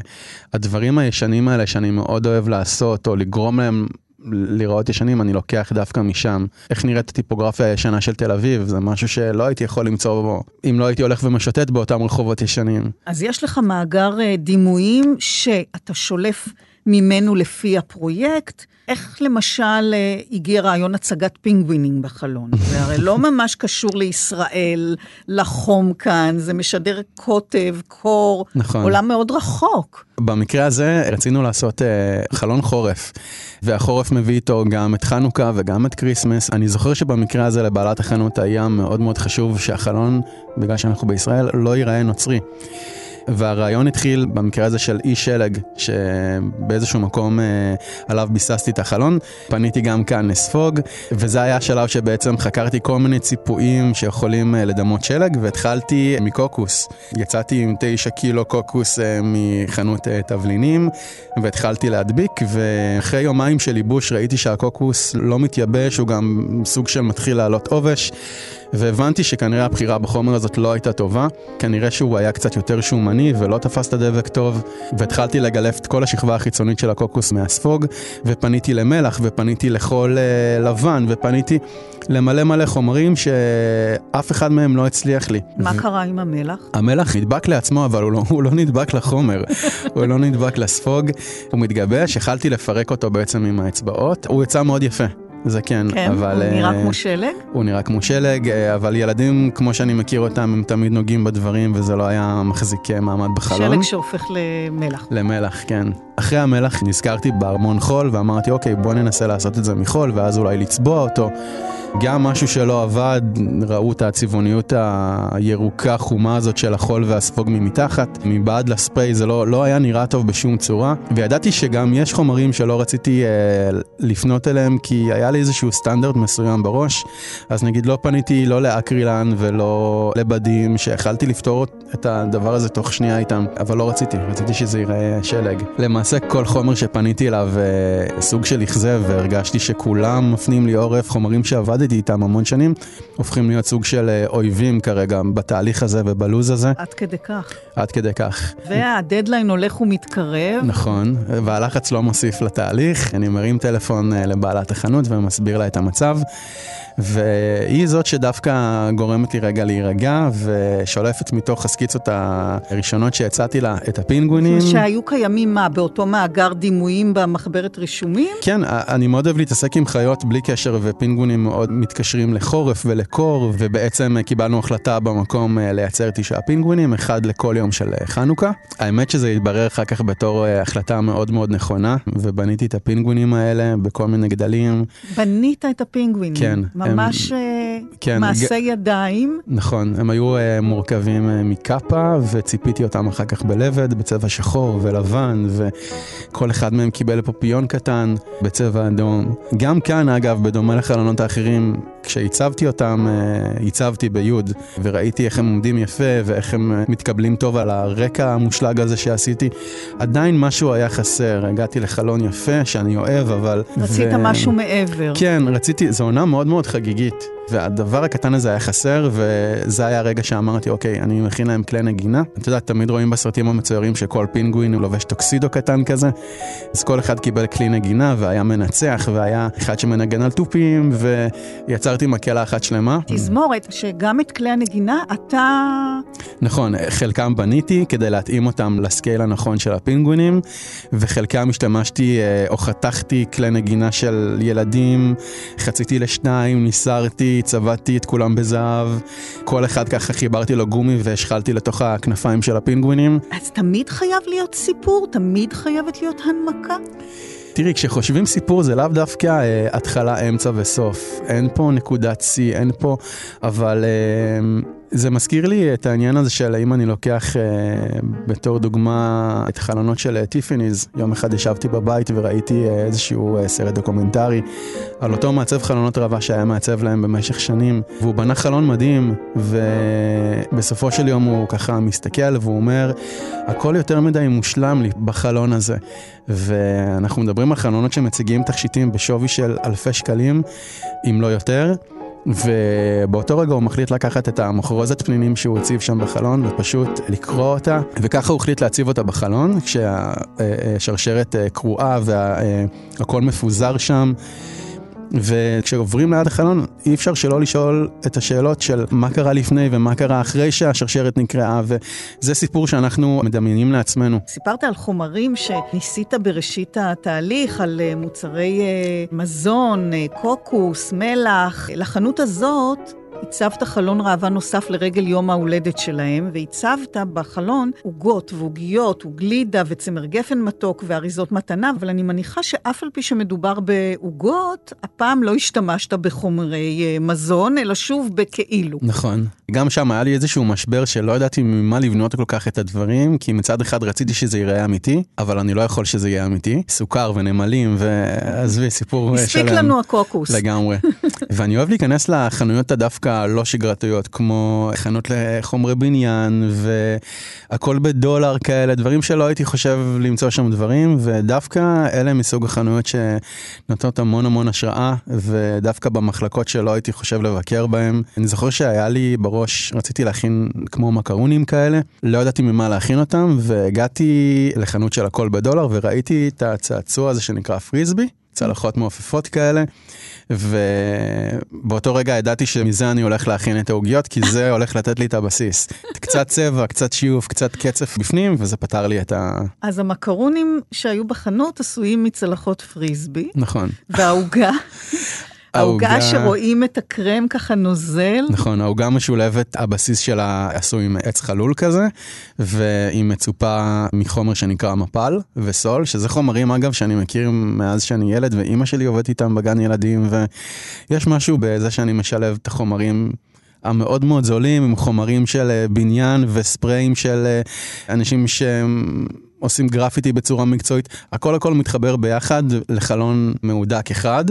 הדברים הישנים האלה שאני מאוד אוהב לעשות, או לגרום להם לראות ישנים, אני לוקח דווקא משם. איך נראית הטיפוגרפיה הישנה של תל אביב, זה משהו שלא הייתי יכול למצוא בו, אם לא הייתי הולך ומשוטט באותם רחובות ישנים.
אז יש לך מאגר אה, דימויים שאתה שולף ממנו לפי הפרויקט. איך למשל אה, הגיע רעיון הצגת פינגווינים בחלון? זה הרי לא ממש קשור לישראל, לחום כאן, זה משדר קוטב, קור, נכון. עולם מאוד רחוק.
במקרה הזה רצינו לעשות uh, חלון חורף, והחורף מביא איתו גם את חנוכה וגם את כריסמס. אני זוכר שבמקרה הזה לבעלת החנות היה מאוד מאוד חשוב שהחלון, בגלל שאנחנו בישראל, לא ייראה נוצרי. והרעיון התחיל במקרה הזה של אי שלג, שבאיזשהו מקום אה, עליו ביססתי את החלון. פניתי גם כאן לספוג, וזה היה השלב שבעצם חקרתי כל מיני ציפויים שיכולים אה, לדמות שלג, והתחלתי מקוקוס. יצאתי עם תשע קילו קוקוס אה, מחנות אה, תבלינים, והתחלתי להדביק, ואחרי יומיים של ייבוש ראיתי שהקוקוס לא מתייבש, הוא גם סוג של מתחיל לעלות עובש. והבנתי שכנראה הבחירה בחומר הזאת לא הייתה טובה, כנראה שהוא היה קצת יותר שומני ולא תפס את הדבק טוב, והתחלתי לגלף את כל השכבה החיצונית של הקוקוס מהספוג, ופניתי למלח, ופניתי לחול uh, לבן, ופניתי למלא מלא חומרים שאף אחד מהם לא הצליח לי.
מה ו... קרה עם המלח?
המלח נדבק לעצמו, אבל הוא לא, הוא לא נדבק לחומר, הוא לא נדבק לספוג, הוא מתגבש, יכלתי לפרק אותו בעצם עם האצבעות, הוא יצא מאוד יפה. זה כן,
כן אבל... הוא נראה uh, כמו שלג?
הוא נראה כמו שלג, uh, אבל ילדים, כמו שאני מכיר אותם, הם תמיד נוגעים בדברים, וזה לא היה מחזיק אה, מעמד בחלון.
שלג שהופך למלח.
למלח, כן. אחרי המלח נזכרתי בארמון חול, ואמרתי, אוקיי, בוא ננסה לעשות את זה מחול, ואז אולי לצבוע אותו. גם משהו שלא עבד, ראו את הצבעוניות הירוקה חומה הזאת של החול והספוג ממתחת, מבעד לספרי זה לא, לא היה נראה טוב בשום צורה, וידעתי שגם יש חומרים שלא רציתי אה, לפנות אליהם כי היה לי איזשהו סטנדרט מסוים בראש, אז נגיד לא פניתי לא לאקרילן ולא לבדים, שיכלתי לפתור את הדבר הזה תוך שנייה איתם, אבל לא רציתי, רציתי שזה ייראה שלג. למעשה כל חומר שפניתי אליו אה, סוג של אכזב והרגשתי שכולם מפנים לי עורף, חומרים שעבדתי שעבדתי איתם המון שנים, הופכים להיות סוג של אה, אויבים כרגע בתהליך הזה ובלוז הזה.
עד כדי כך.
עד כדי כך.
והדדליין הולך ומתקרב.
נכון, והלחץ לא מוסיף לתהליך. אני מרים טלפון אה, לבעלת החנות ומסביר לה את המצב. והיא זאת שדווקא גורמת לי רגע להירגע ושולפת מתוך הסקיצות הראשונות שהצעתי לה את הפינגווינים.
שהיו קיימים מה, באותו מאגר דימויים במחברת רישומים?
כן, אני מאוד אוהב להתעסק עם חיות בלי קשר ופינגווינים מאוד מתקשרים לחורף ולקור ובעצם קיבלנו החלטה במקום אה, לייצר תשעה פינגווינים, אחד לכל יום של אה, חנוכה. האמת שזה התברר אחר כך בתור אה, החלטה מאוד מאוד נכונה ובניתי את הפינגווינים האלה בכל מיני גדלים.
בנית את הפינגווינים?
כן.
ממש הם, כן, מעשה ג... ידיים.
נכון, הם היו מורכבים מקאפה, וציפיתי אותם אחר כך בלבד, בצבע שחור ולבן, וכל אחד מהם קיבל פופיון קטן בצבע אדום. גם כאן, אגב, בדומה לחלונות האחרים, him כשהצבתי אותם, הצבתי ביוד, וראיתי איך הם עומדים יפה, ואיך הם מתקבלים טוב על הרקע המושלג הזה שעשיתי. עדיין משהו היה חסר, הגעתי לחלון יפה, שאני אוהב, אבל...
רצית ו... משהו מעבר.
כן, רציתי, זו עונה מאוד מאוד חגיגית. והדבר הקטן הזה היה חסר, וזה היה הרגע שאמרתי, אוקיי, אני מכין להם כלי נגינה. אתה יודע, תמיד רואים בסרטים המצוירים שכל פינגווין הוא לובש טוקסידו קטן כזה, אז כל אחד קיבל כלי נגינה והיה מנצח, והיה אחד שמנגן על תופים, ויצרתי מקהלה אחת שלמה.
תזמורת, שגם את כלי הנגינה אתה...
נכון, חלקם בניתי כדי להתאים אותם לסקייל הנכון של הפינגווינים, וחלקם השתמשתי אה, או חתכתי כלי נגינה של ילדים, חציתי לשניים, ניסרתי. צבעתי את כולם בזהב, כל אחד ככה חיברתי לו גומי והשחלתי לתוך הכנפיים של הפינגווינים.
אז תמיד חייב להיות סיפור? תמיד חייבת להיות הנמקה?
תראי, כשחושבים סיפור זה לאו דווקא אה, התחלה, אמצע וסוף. אין פה נקודת שיא, אין פה, אבל... אה, זה מזכיר לי את העניין הזה של האם אני לוקח אה, בתור דוגמה את החלונות של אה, טיפניז. יום אחד ישבתי בבית וראיתי אה, איזשהו אה, סרט דוקומנטרי על אותו מעצב חלונות רב שהיה מעצב להם במשך שנים, והוא בנה חלון מדהים, ובסופו של יום הוא ככה מסתכל והוא אומר, הכל יותר מדי מושלם לי בחלון הזה. ואנחנו מדברים על חלונות שמציגים תכשיטים בשווי של אלפי שקלים, אם לא יותר. ובאותו רגע הוא מחליט לקחת את המחרוזת פנינים שהוא הציב שם בחלון ופשוט לקרוא אותה, וככה הוא החליט להציב אותה בחלון, כשהשרשרת אה, קרועה והכל מפוזר שם. וכשעוברים ליד החלון אי אפשר שלא לשאול את השאלות של מה קרה לפני ומה קרה אחרי שהשרשרת נקרעה וזה סיפור שאנחנו מדמיינים לעצמנו.
סיפרת על חומרים שניסית בראשית התהליך, על אה, מוצרי אה, מזון, אה, קוקוס, מלח. לחנות הזאת הצבת חלון ראווה נוסף לרגל יום ההולדת שלהם, והצבת בחלון עוגות ועוגיות וגלידה וצמר גפן מתוק ואריזות מתנה, אבל אני מניחה שאף על פי שמדובר בעוגות, הפעם לא השתמשת בחומרי אה, מזון, אלא שוב בכאילו.
נכון. גם שם היה לי איזשהו משבר שלא ידעתי ממה לבנות כל כך את הדברים, כי מצד אחד רציתי שזה ייראה אמיתי, אבל אני לא יכול שזה יהיה אמיתי. סוכר ונמלים ועזבי, סיפור
שלם. הספיק לנו הקוקוס.
לגמרי. ואני אוהב להיכנס לחנויות הדווקא הלא שגרתיות, כמו חנות לחומרי בניין והכל בדולר כאלה, דברים שלא הייתי חושב למצוא שם דברים, ודווקא אלה מסוג החנויות שנותנות המון המון השראה, ודווקא במחלקות שלא הייתי חושב לבקר בהם. אני זוכר שהיה לי בראש, רציתי להכין כמו מקרונים כאלה, לא ידעתי ממה להכין אותם, והגעתי לחנות של הכל בדולר וראיתי את הצעצוע הזה שנקרא פריסבי. צלחות מעופפות כאלה, ובאותו רגע ידעתי שמזה אני הולך להכין את העוגיות, כי זה הולך לתת לי את הבסיס. קצת צבע, קצת שיוף, קצת קצף בפנים, וזה פתר לי את ה...
אז המקרונים שהיו בחנות עשויים מצלחות פריסבי.
נכון.
והעוגה העוגה שרואים את הקרם ככה נוזל.
נכון, העוגה משולבת, הבסיס שלה עשוי עם עץ חלול כזה, והיא מצופה מחומר שנקרא מפל וסול, שזה חומרים אגב שאני מכיר מאז שאני ילד, ואימא שלי עובדת איתם בגן ילדים, ויש משהו בזה שאני משלב את החומרים. המאוד מאוד זולים עם חומרים של אה, בניין וספריים של אה, אנשים שהם עושים גרפיטי בצורה מקצועית, הכל הכל מתחבר ביחד לחלון מהודק אחד,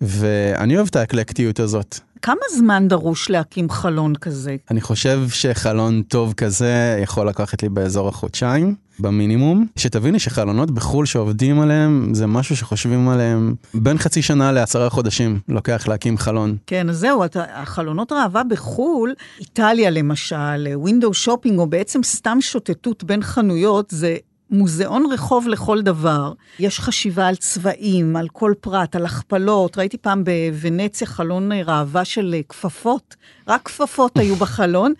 ואני אוהב את האקלקטיות הזאת.
כמה זמן דרוש להקים חלון כזה?
אני חושב שחלון טוב כזה יכול לקחת לי באזור החודשיים, במינימום. שתביני שחלונות בחו"ל שעובדים עליהם, זה משהו שחושבים עליהם בין חצי שנה לעשרה חודשים לוקח להקים חלון.
כן, אז זהו, אתה, החלונות ראווה בחו"ל, איטליה למשל, ווינדו שופינג, או בעצם סתם שוטטות בין חנויות, זה מוזיאון רחוב לכל דבר. יש חשיבה על צבעים, על כל פרט, על הכפלות. ראיתי פעם בוונציה חלון ראווה של כפפות, רק כפפות היו בחלון.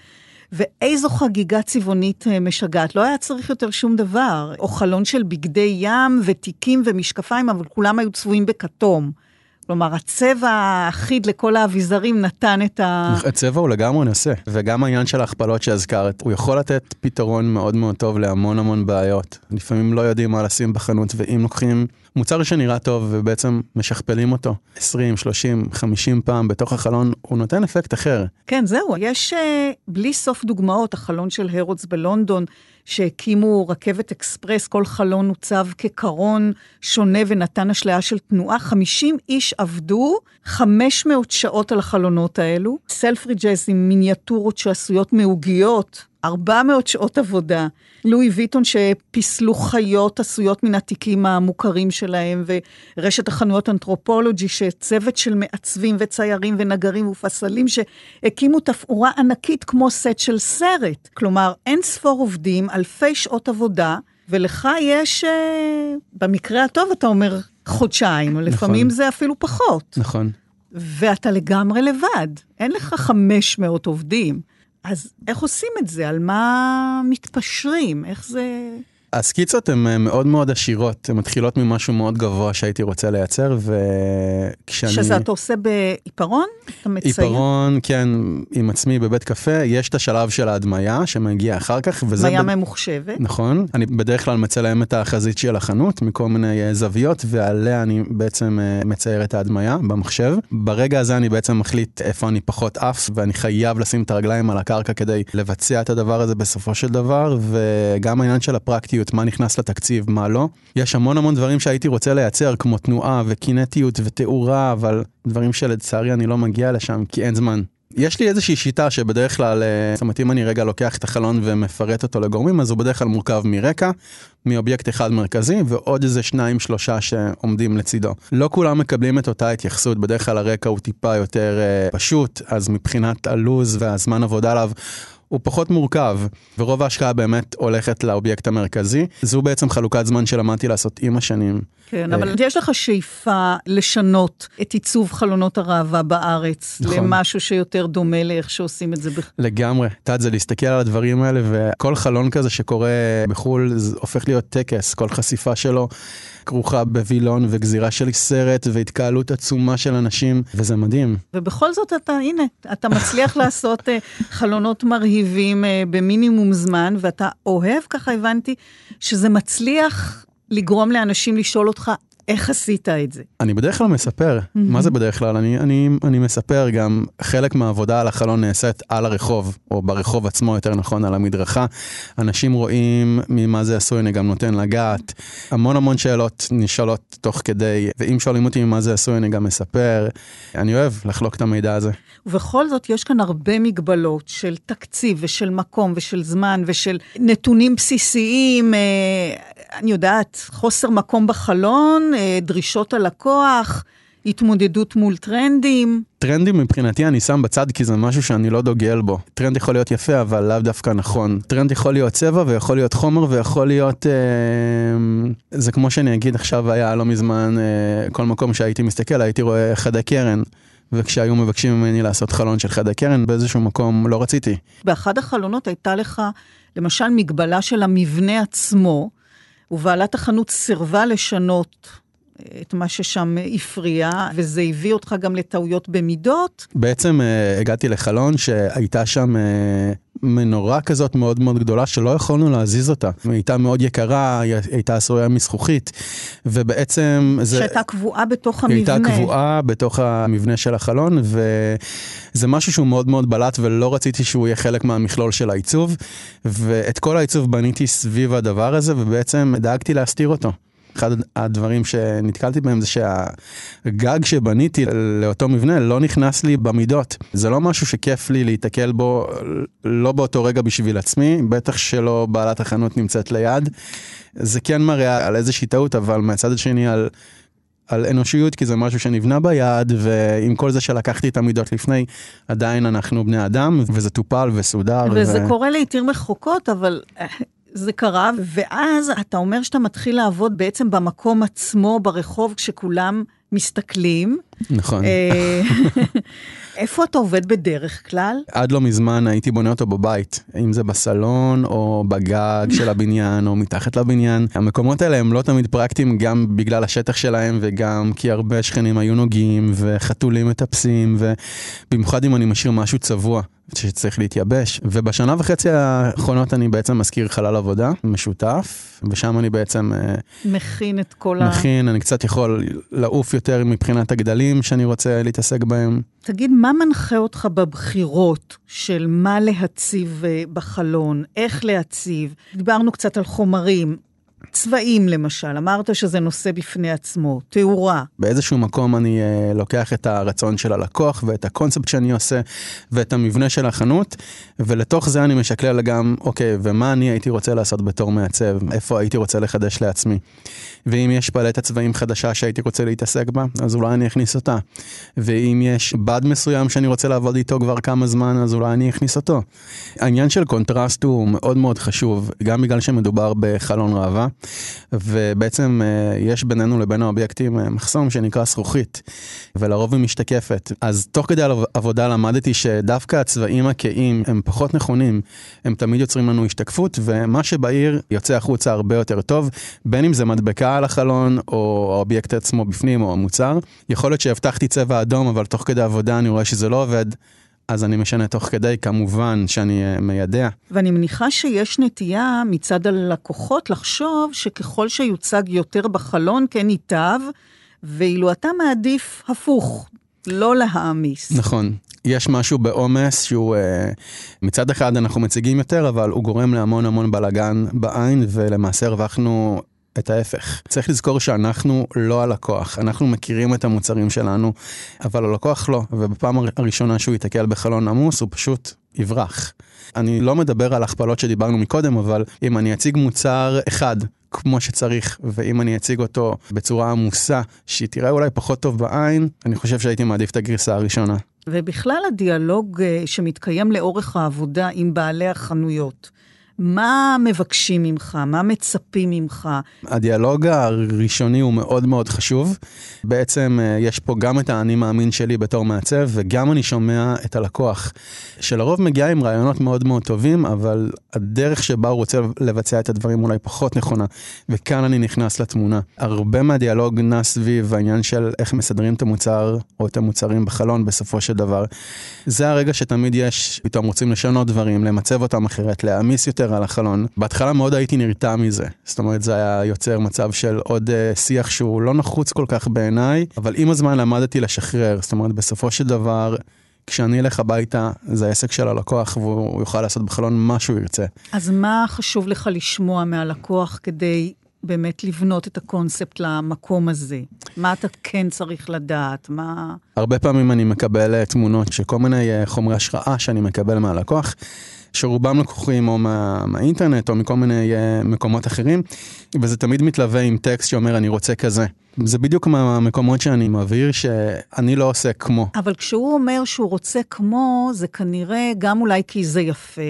ואיזו חגיגה צבעונית אה, משגעת. לא היה צריך יותר שום דבר. או חלון של בגדי ים ותיקים ומשקפיים, אבל כולם היו צבועים בכתום. כלומר, הצבע האחיד לכל האביזרים נתן את ה...
הצבע הוא לגמרי נושא, וגם העניין של ההכפלות שהזכרת, הוא יכול לתת פתרון מאוד מאוד טוב להמון המון בעיות. לפעמים לא יודעים מה לשים בחנות, ואם לוקחים מוצר שנראה טוב ובעצם משכפלים אותו 20, 30, 50 פעם בתוך החלון, הוא נותן אפקט אחר.
כן, זהו, יש uh, בלי סוף דוגמאות, החלון של הרודס בלונדון, שהקימו רכבת אקספרס, כל חלון הוצב כקרון שונה ונתן אשליה של תנועה. 50 איש עבדו 500 שעות על החלונות האלו. סלפריג'ס עם מיניאטורות שעשויות מעוגיות, 400 שעות עבודה. לואי ויטון שפיסלו חיות עשויות מן התיקים המוכרים שלהם, ורשת החנויות אנתרופולוגי, שצוות של מעצבים וציירים ונגרים ופסלים שהקימו תפאורה ענקית כמו סט של סרט. כלומר, אין ספור עובדים, אלפי שעות עבודה, ולך יש, אה, במקרה הטוב אתה אומר חודשיים, נכון. לפעמים זה אפילו פחות.
נכון.
ואתה לגמרי לבד, אין לך 500 עובדים. אז איך עושים את זה? על מה מתפשרים? איך זה...
הסקיצות הן אה, מאוד מאוד עשירות, הן מתחילות ממשהו מאוד גבוה שהייתי רוצה לייצר, וכשאני...
שזה אתה עושה בעיפרון? אתה מצייר?
עיפרון, כן, עם עצמי בבית קפה. יש את השלב של ההדמיה שמגיע אחר כך,
וזה... הדמיה ב... ממוחשבת.
נכון. אני בדרך כלל מצלם את החזית של החנות מכל מיני אה, זוויות, ועליה אני בעצם אה, מצייר את ההדמיה במחשב. ברגע הזה אני בעצם מחליט איפה אני פחות עף, ואני חייב לשים את הרגליים על הקרקע כדי לבצע את הדבר הזה בסופו של דבר, וגם העניין של הפרקטיות. קינטיות, מה נכנס לתקציב, מה לא. יש המון המון דברים שהייתי רוצה לייצר, כמו תנועה וקינטיות ותאורה, אבל דברים שלצערי אני לא מגיע לשם, כי אין זמן. יש לי איזושהי שיטה שבדרך כלל, אה, זאת אומרת, אם אני רגע לוקח את החלון ומפרט אותו לגורמים, אז הוא בדרך כלל מורכב מרקע, מאובייקט אחד מרכזי, ועוד איזה שניים שלושה שעומדים לצידו. לא כולם מקבלים את אותה התייחסות, בדרך כלל הרקע הוא טיפה יותר אה, פשוט, אז מבחינת הלוז והזמן עבודה עליו, הוא פחות מורכב, ורוב ההשקעה באמת הולכת לאובייקט המרכזי. זו בעצם חלוקת זמן שלמדתי לעשות עם השנים.
כן, אבל יש לך שאיפה לשנות את עיצוב חלונות הראווה בארץ, נכון. למשהו שיותר דומה לאיך שעושים את זה בחו"ל.
לגמרי. את יודעת, זה להסתכל על הדברים האלה, וכל חלון כזה שקורה בחו"ל, זה הופך להיות טקס, כל חשיפה שלו. כרוכה בווילון וגזירה של סרט והתקהלות עצומה של אנשים, וזה מדהים.
ובכל זאת אתה, הנה, אתה מצליח לעשות uh, חלונות מרהיבים uh, במינימום זמן, ואתה אוהב, ככה הבנתי, שזה מצליח לגרום לאנשים לשאול אותך, איך עשית את זה?
אני בדרך כלל מספר. Mm-hmm. מה זה בדרך כלל? אני, אני, אני מספר גם, חלק מהעבודה על החלון נעשית על הרחוב, או ברחוב עצמו, יותר נכון, על המדרכה. אנשים רואים ממה זה עשוי, אני גם נותן לגעת. המון המון שאלות נשאלות תוך כדי, ואם שואלים אותי ממה זה עשוי, אני גם מספר. אני אוהב לחלוק את המידע הזה.
ובכל זאת, יש כאן הרבה מגבלות של תקציב ושל מקום ושל זמן ושל נתונים בסיסיים. אה, אני יודעת, חוסר מקום בחלון, דרישות הלקוח, התמודדות מול טרנדים.
טרנדים מבחינתי אני שם בצד כי זה משהו שאני לא דוגל בו. טרנד יכול להיות יפה אבל לאו דווקא נכון. טרנד יכול להיות צבע ויכול להיות חומר ויכול להיות... אה, זה כמו שאני אגיד עכשיו היה לא מזמן אה, כל מקום שהייתי מסתכל הייתי רואה חדי קרן. וכשהיו מבקשים ממני לעשות חלון של חדי קרן באיזשהו מקום לא רציתי.
באחד החלונות הייתה לך למשל מגבלה של המבנה עצמו. ובעלת החנות סירבה לשנות את מה ששם הפריע, וזה הביא אותך גם לטעויות במידות.
בעצם uh, הגעתי לחלון שהייתה שם uh, מנורה כזאת מאוד מאוד גדולה שלא יכולנו להזיז אותה. היא הייתה מאוד יקרה, היא הייתה עשויה מזכוכית, ובעצם
זה... שהייתה קבועה בתוך המבנה.
היא הייתה קבועה בתוך המבנה של החלון, וזה משהו שהוא מאוד מאוד בלט, ולא רציתי שהוא יהיה חלק מהמכלול של העיצוב, ואת כל העיצוב בניתי סביב הדבר הזה, ובעצם דאגתי להסתיר אותו. אחד הדברים שנתקלתי בהם זה שהגג שבניתי לאותו מבנה לא נכנס לי במידות. זה לא משהו שכיף לי להיתקל בו, לא באותו רגע בשביל עצמי, בטח שלא בעלת החנות נמצאת ליד. זה כן מראה על איזושהי טעות, אבל מהצד השני על... על אנושיות, כי זה משהו שנבנה ביד, ועם כל זה שלקחתי את המידות לפני, עדיין אנחנו בני אדם, וזה טופל וסודר.
וזה ו... קורה לעיתים רחוקות, אבל זה קרה, ואז אתה אומר שאתה מתחיל לעבוד בעצם במקום עצמו, ברחוב, כשכולם מסתכלים.
נכון.
אה, איפה אתה עובד בדרך כלל?
עד לא מזמן הייתי בונה אותו בבית, אם זה בסלון או בגג של הבניין או מתחת לבניין. המקומות האלה הם לא תמיד פרקטיים גם בגלל השטח שלהם וגם כי הרבה שכנים היו נוגעים וחתולים מטפסים ובמיוחד אם אני משאיר משהו צבוע. שצריך להתייבש. ובשנה וחצי האחרונות אני בעצם מזכיר חלל עבודה משותף, ושם אני בעצם... אה,
מכין את כל ה...
מכין, אני קצת יכול לעוף יותר מבחינת הגדלים שאני רוצה להתעסק בהם.
תגיד, מה מנחה אותך בבחירות של מה להציב אה, בחלון, איך להציב? דיברנו קצת על חומרים. צבעים למשל, אמרת שזה נושא בפני עצמו, תאורה.
באיזשהו מקום אני uh, לוקח את הרצון של הלקוח ואת הקונספט שאני עושה ואת המבנה של החנות, ולתוך זה אני משקלל גם, אוקיי, ומה אני הייתי רוצה לעשות בתור מעצב, איפה הייתי רוצה לחדש לעצמי. ואם יש פלטת צבעים חדשה שהייתי רוצה להתעסק בה, אז אולי אני אכניס אותה. ואם יש בד מסוים שאני רוצה לעבוד איתו כבר כמה זמן, אז אולי אני אכניס אותו. העניין של קונטרסט הוא מאוד מאוד חשוב, גם בגלל שמדובר בחלון ראווה, ובעצם אה, יש בינינו לבין האובייקטים אה, מחסום שנקרא זכוכית, ולרוב היא משתקפת. אז תוך כדי עבודה למדתי שדווקא הצבעים הכהים הם פחות נכונים, הם תמיד יוצרים לנו השתקפות, ומה שבעיר יוצא החוצה הרבה יותר טוב, בין אם זה מדבקה על החלון, או האובייקט עצמו בפנים, או המוצר. יכול להיות שהבטחתי צבע אדום, אבל תוך כדי עבודה אני רואה שזה לא עובד. אז אני משנה תוך כדי, כמובן שאני אה, מיידע.
ואני מניחה שיש נטייה מצד הלקוחות לחשוב שככל שיוצג יותר בחלון, כן ייטב, ואילו אתה מעדיף הפוך, לא להעמיס.
נכון. יש משהו בעומס שהוא אה, מצד אחד אנחנו מציגים יותר, אבל הוא גורם להמון המון בלאגן בעין, ולמעשה הרווחנו את ההפך. צריך לזכור שאנחנו לא הלקוח, אנחנו מכירים את המוצרים שלנו, אבל הלקוח לא, ובפעם הראשונה שהוא ייתקל בחלון עמוס, הוא פשוט יברח. אני לא מדבר על הכפלות שדיברנו מקודם, אבל אם אני אציג מוצר אחד כמו שצריך, ואם אני אציג אותו בצורה עמוסה, שהיא תראה אולי פחות טוב בעין, אני חושב שהייתי מעדיף את הגרסה הראשונה.
ובכלל הדיאלוג אה, שמתקיים לאורך העבודה עם בעלי החנויות. מה מבקשים ממך? מה מצפים ממך?
הדיאלוג הראשוני הוא מאוד מאוד חשוב. בעצם אה, יש פה גם את האני מאמין שלי בתור מעצב, וגם אני שומע את הלקוח, שלרוב מגיע עם רעיונות מאוד מאוד טובים, אבל הדרך שבה הוא רוצה לבצע את הדברים אולי פחות נכונה. וכאן אני נכנס לתמונה. הרבה מהדיאלוג נע סביב העניין של איך מסדרים את המוצר, או את המוצרים בחלון בסופו של דבר. זה הרגע שתמיד יש, פתאום רוצים לשנות דברים, למצב אותם אחרת, להעמיס יותר על החלון. בהתחלה מאוד הייתי נרתע מזה. זאת אומרת, זה היה יוצר מצב של עוד uh, שיח שהוא לא נחוץ כל כך בעיניי, אבל עם הזמן למדתי לשחרר. זאת אומרת, בסופו של דבר... כשאני אלך הביתה, זה העסק של הלקוח, והוא יוכל לעשות בחלון מה שהוא ירצה.
אז מה חשוב לך לשמוע מהלקוח כדי באמת לבנות את הקונספט למקום הזה? מה אתה כן צריך לדעת? מה...
הרבה פעמים אני מקבל אה, תמונות של כל מיני אה, חומרי השראה שאני מקבל מהלקוח. שרובם לקוחים או מה, מהאינטרנט או מכל מיני uh, מקומות אחרים, וזה תמיד מתלווה עם טקסט שאומר אני רוצה כזה. זה בדיוק מהמקומות שאני מבהיר שאני לא עושה כמו.
אבל כשהוא אומר שהוא רוצה כמו, זה כנראה גם אולי כי זה יפה,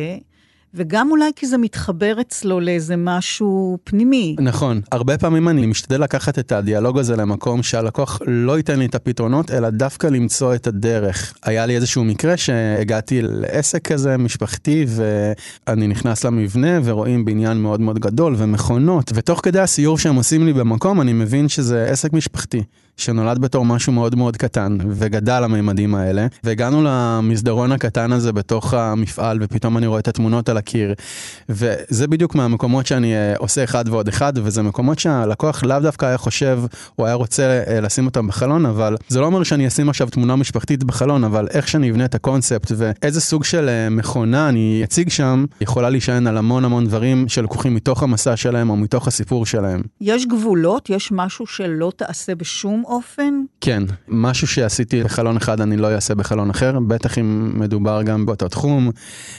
וגם אולי כי זה מתחבר אצלו לאיזה משהו פנימי.
נכון, הרבה פעמים אני משתדל לקחת את הדיאלוג הזה למקום שהלקוח לא ייתן לי את הפתרונות, אלא דווקא למצוא את הדרך. היה לי איזשהו מקרה שהגעתי לעסק כזה משפחתי, ואני נכנס למבנה ורואים בניין מאוד מאוד גדול ומכונות, ותוך כדי הסיור שהם עושים לי במקום, אני מבין שזה עסק משפחתי. שנולד בתור משהו מאוד מאוד קטן, וגדל לממדים האלה, והגענו למסדרון הקטן הזה בתוך המפעל, ופתאום אני רואה את התמונות על הקיר. וזה בדיוק מהמקומות שאני uh, עושה אחד ועוד אחד, וזה מקומות שהלקוח לאו דווקא היה חושב, הוא היה רוצה uh, לשים אותם בחלון, אבל זה לא אומר שאני אשים עכשיו תמונה משפחתית בחלון, אבל איך שאני אבנה את הקונספט, ואיזה סוג של uh, מכונה אני אציג שם, יכולה להישען על המון המון דברים שלקוחים מתוך המסע שלהם, או מתוך הסיפור שלהם.
יש גבולות? יש משהו שלא תעשה בשום אופן?
כן, משהו שעשיתי בחלון אחד אני לא אעשה בחלון אחר, בטח אם מדובר גם באותו תחום.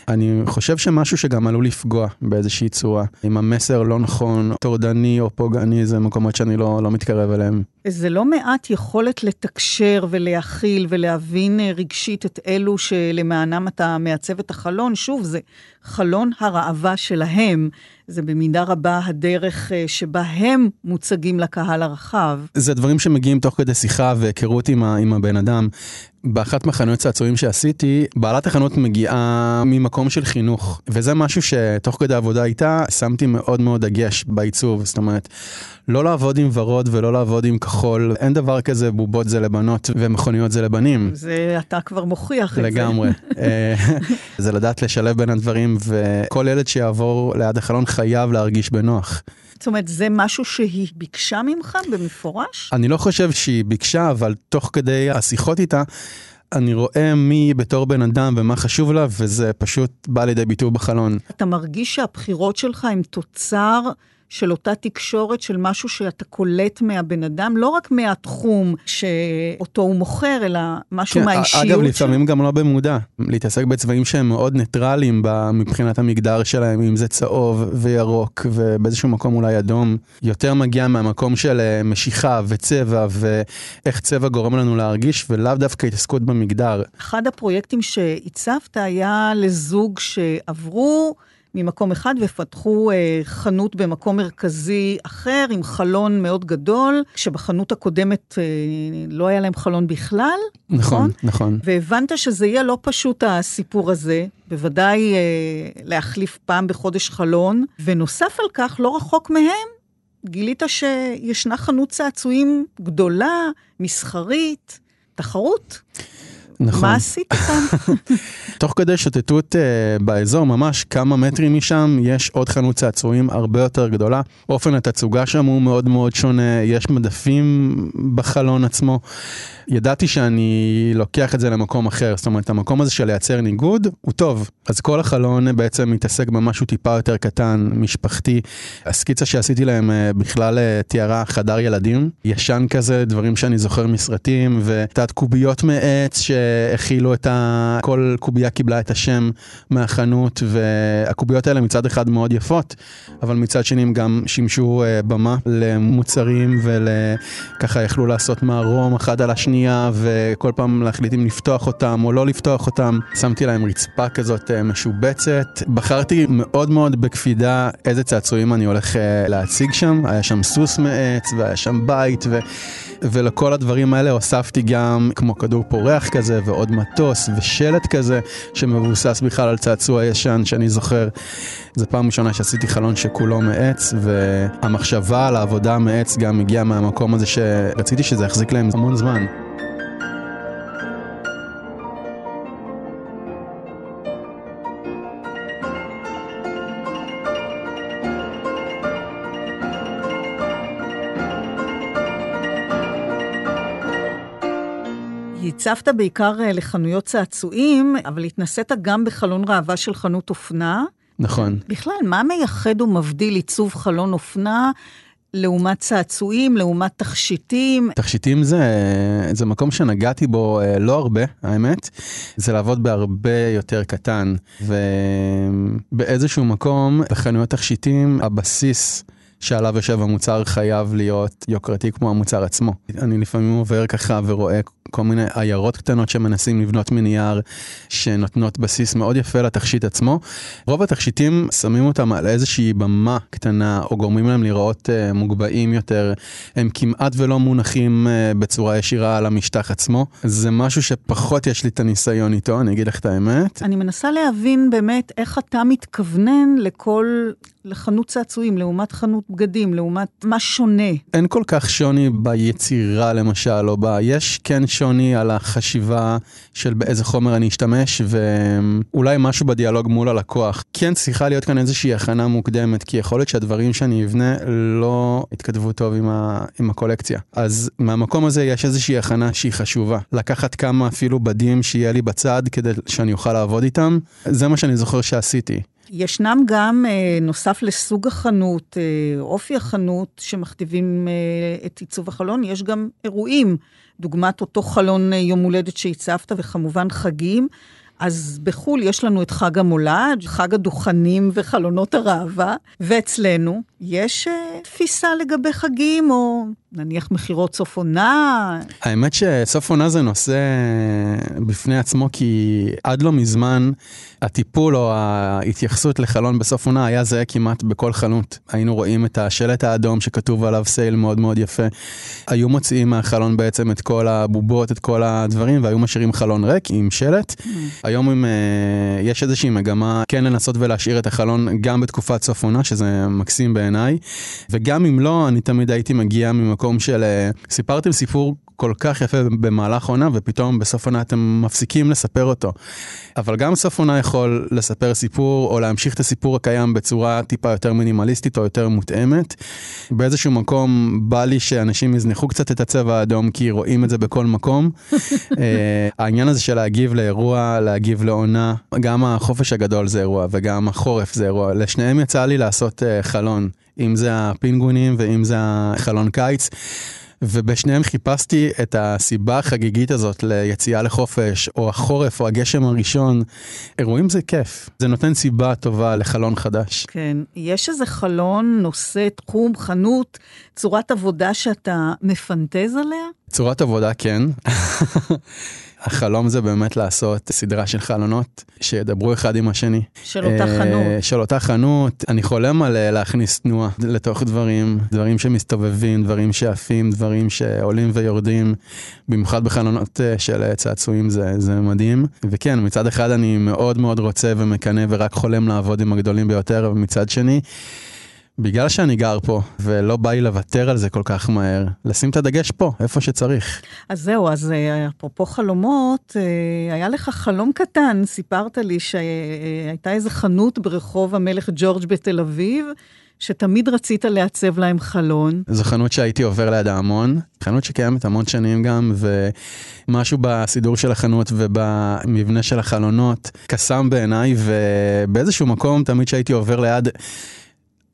אני חושב שמשהו שגם עלול לפגוע באיזושהי צורה. אם המסר לא נכון, טורדני או פוגעני, זה מקומות שאני לא, לא מתקרב אליהם.
זה לא מעט יכולת לתקשר ולהכיל ולהבין אה, רגשית את אלו שלמענם אתה מעצב את החלון. שוב, זה חלון הראווה שלהם. זה במידה רבה הדרך אה, שבה הם מוצגים לקהל הרחב.
זה דברים שמגיעים תוך כדי שיחה והיכרות עם, עם הבן אדם. באחת מחנויות צעצועים שעשיתי, בעלת החנות מגיעה ממקום של חינוך, וזה משהו שתוך כדי עבודה איתה שמתי מאוד מאוד דגש בעיצוב, זאת אומרת, לא לעבוד עם ורוד ולא לעבוד עם כחול, אין דבר כזה בובות זה לבנות ומכוניות זה לבנים.
זה אתה כבר מוכיח את
זה. לגמרי. אה, זה לדעת לשלב בין הדברים, וכל ילד שיעבור ליד החלון חייב להרגיש בנוח.
זאת אומרת, זה משהו שהיא ביקשה ממך במפורש?
אני לא חושב שהיא ביקשה, אבל תוך כדי השיחות איתה, אני רואה מי היא בתור בן אדם ומה חשוב לה, וזה פשוט בא לידי ביטוי בחלון.
אתה מרגיש שהבחירות שלך הם תוצר של אותה תקשורת, של משהו שאתה קולט מהבן אדם, לא רק מהתחום שאותו הוא מוכר, אלא משהו כן, מהאישיות.
אגב, לפעמים גם לא במודע. להתעסק בצבעים שהם מאוד ניטרליים מבחינת המגדר שלהם, אם זה צהוב וירוק ובאיזשהו מקום אולי אדום, יותר מגיע מהמקום של אה, משיכה וצבע ואיך צבע גורם לנו להרגיש, ולאו דווקא התעסקות במגדר.
אחד הפרויקטים שהצבת היה לזוג שעברו... ממקום אחד ופתחו אה, חנות במקום מרכזי אחר עם חלון מאוד גדול, כשבחנות הקודמת אה, לא היה להם חלון בכלל,
נכון? נכון, נכון.
והבנת שזה יהיה לא פשוט הסיפור הזה, בוודאי אה, להחליף פעם בחודש חלון, ונוסף על כך, לא רחוק מהם, גילית שישנה חנות צעצועים גדולה, מסחרית, תחרות. נכון. מה עשית כאן?
תוך כדי שוטטות uh, באזור, ממש כמה מטרים משם, יש עוד חנות צעצועים הרבה יותר גדולה. אופן התצוגה שם הוא מאוד מאוד שונה, יש מדפים בחלון עצמו. ידעתי שאני לוקח את זה למקום אחר, זאת אומרת, המקום הזה של לייצר ניגוד הוא טוב. אז כל החלון בעצם מתעסק במשהו טיפה יותר קטן, משפחתי. הסקיצה שעשיתי להם אה, בכלל אה, תיארה חדר ילדים, ישן כזה, דברים שאני זוכר מסרטים, ותת קוביות מעץ, ש... שהכילו את ה... כל קובייה קיבלה את השם מהחנות, והקוביות האלה מצד אחד מאוד יפות, אבל מצד שני הם גם שימשו אה, במה למוצרים וככה יכלו לעשות מערום אחד על השנייה, וכל פעם להחליט אם לפתוח אותם או לא לפתוח אותם. שמתי להם רצפה כזאת אה, משובצת. בחרתי מאוד מאוד בקפידה איזה צעצועים אני הולך להציג שם. היה שם סוס מעץ והיה שם בית. ו... ולכל הדברים האלה הוספתי גם כמו כדור פורח כזה ועוד מטוס ושלט כזה שמבוסס בכלל על צעצוע ישן שאני זוכר. זו פעם ראשונה שעשיתי חלון שכולו מעץ והמחשבה על העבודה מעץ גם הגיעה מהמקום הזה שרציתי שזה יחזיק להם המון זמן.
הצבת בעיקר אה, לחנויות צעצועים, אבל התנסית גם בחלון ראווה של חנות אופנה.
נכון.
בכלל, מה מייחד ומבדיל עיצוב חלון אופנה לעומת צעצועים, לעומת תכשיטים?
תכשיטים זה, זה מקום שנגעתי בו אה, לא הרבה, האמת. זה לעבוד בהרבה יותר קטן. ובאיזשהו מקום, בחנויות תכשיטים, הבסיס... שעליו יושב המוצר חייב להיות יוקרתי כמו המוצר עצמו. אני לפעמים עובר ככה ורואה כל מיני עיירות קטנות שמנסים לבנות מנייר, שנותנות בסיס מאוד יפה לתכשיט עצמו. רוב התכשיטים שמים אותם על איזושהי במה קטנה, או גורמים להם לראות uh, מוגבהים יותר. הם כמעט ולא מונחים uh, בצורה ישירה על המשטח עצמו. זה משהו שפחות יש לי את הניסיון איתו, אני אגיד לך את האמת.
אני מנסה להבין באמת איך אתה מתכוונן לכל לחנות צעצועים, לעומת חנות בגדים, לעומת מה שונה.
אין כל כך שוני ביצירה למשל, או ב... יש כן שוני על החשיבה של באיזה חומר אני אשתמש, ואולי משהו בדיאלוג מול הלקוח. כן צריכה להיות כאן איזושהי הכנה מוקדמת, כי יכול להיות שהדברים שאני אבנה לא יתכתבו טוב עם, ה... עם הקולקציה. אז מהמקום הזה יש איזושהי הכנה שהיא חשובה. לקחת כמה אפילו בדים שיהיה לי בצד כדי שאני אוכל לעבוד איתם, זה מה שאני זוכר שעשיתי.
ישנם גם, אה, נוסף לסוג החנות, אה, אופי החנות, שמכתיבים אה, את עיצוב החלון, יש גם אירועים, דוגמת אותו חלון יום הולדת שהצבת, וכמובן חגים. אז בחו"ל יש לנו את חג המולד, חג הדוכנים וחלונות הראווה, ואצלנו יש uh, תפיסה לגבי חגים, או נניח מכירות סוף עונה.
האמת שסוף עונה זה נושא בפני עצמו, כי עד לא מזמן הטיפול או ההתייחסות לחלון בסוף עונה היה זהה כמעט בכל חנות. היינו רואים את השלט האדום שכתוב עליו סייל מאוד מאוד יפה. היו מוציאים מהחלון בעצם את כל הבובות, את כל הדברים, והיו משאירים חלון ריק עם שלט. Mm. היום אם, uh, יש איזושהי מגמה כן לנסות ולהשאיר את החלון גם בתקופת סוף עונה, שזה מקסים בעיניי. וגם אם לא, אני תמיד הייתי מגיע ממקום של... Uh, סיפרתם סיפור כל כך יפה במהלך עונה, ופתאום בסוף עונה אתם מפסיקים לספר אותו. אבל גם סוף עונה יכול לספר סיפור, או להמשיך את הסיפור הקיים בצורה טיפה יותר מינימליסטית או יותר מותאמת. באיזשהו מקום בא לי שאנשים יזנחו קצת את הצבע האדום, כי רואים את זה בכל מקום. uh, העניין הזה של להגיב לאירוע, להגיב לעונה, גם החופש הגדול זה אירוע, וגם החורף זה אירוע. לשניהם יצא לי לעשות uh, חלון, אם זה הפינגונים ואם זה החלון קיץ. ובשניהם חיפשתי את הסיבה החגיגית הזאת ליציאה לחופש, או החורף, או הגשם הראשון. אירועים זה כיף, זה נותן סיבה טובה לחלון חדש.
כן, יש איזה חלון, נושא, תחום, חנות, צורת עבודה שאתה מפנטז עליה?
צורת עבודה, כן. החלום זה באמת לעשות סדרה של חלונות שידברו אחד עם השני.
של אותה אה, חנות.
של אותה חנות. אני חולם על אה, להכניס תנועה לתוך דברים, דברים שמסתובבים, דברים שעפים, דברים שעולים ויורדים. במיוחד בחלונות אה, של צעצועים זה, זה מדהים. וכן, מצד אחד אני מאוד מאוד רוצה ומקנא ורק חולם לעבוד עם הגדולים ביותר, ומצד שני, בגלל שאני גר פה, ולא בא לי לוותר על זה כל כך מהר, לשים את הדגש פה, איפה שצריך.
אז זהו, אז אה, אפרופו חלומות, אה, היה לך חלום קטן, סיפרת לי שהייתה איזה חנות ברחוב המלך ג'ורג' בתל אביב, שתמיד רצית לעצב להם חלון.
זו חנות שהייתי עובר לידה המון, חנות שקיימת המון שנים גם, ומשהו בסידור של החנות ובמבנה של החלונות קסם בעיניי, ובאיזשהו מקום תמיד שהייתי עובר ליד...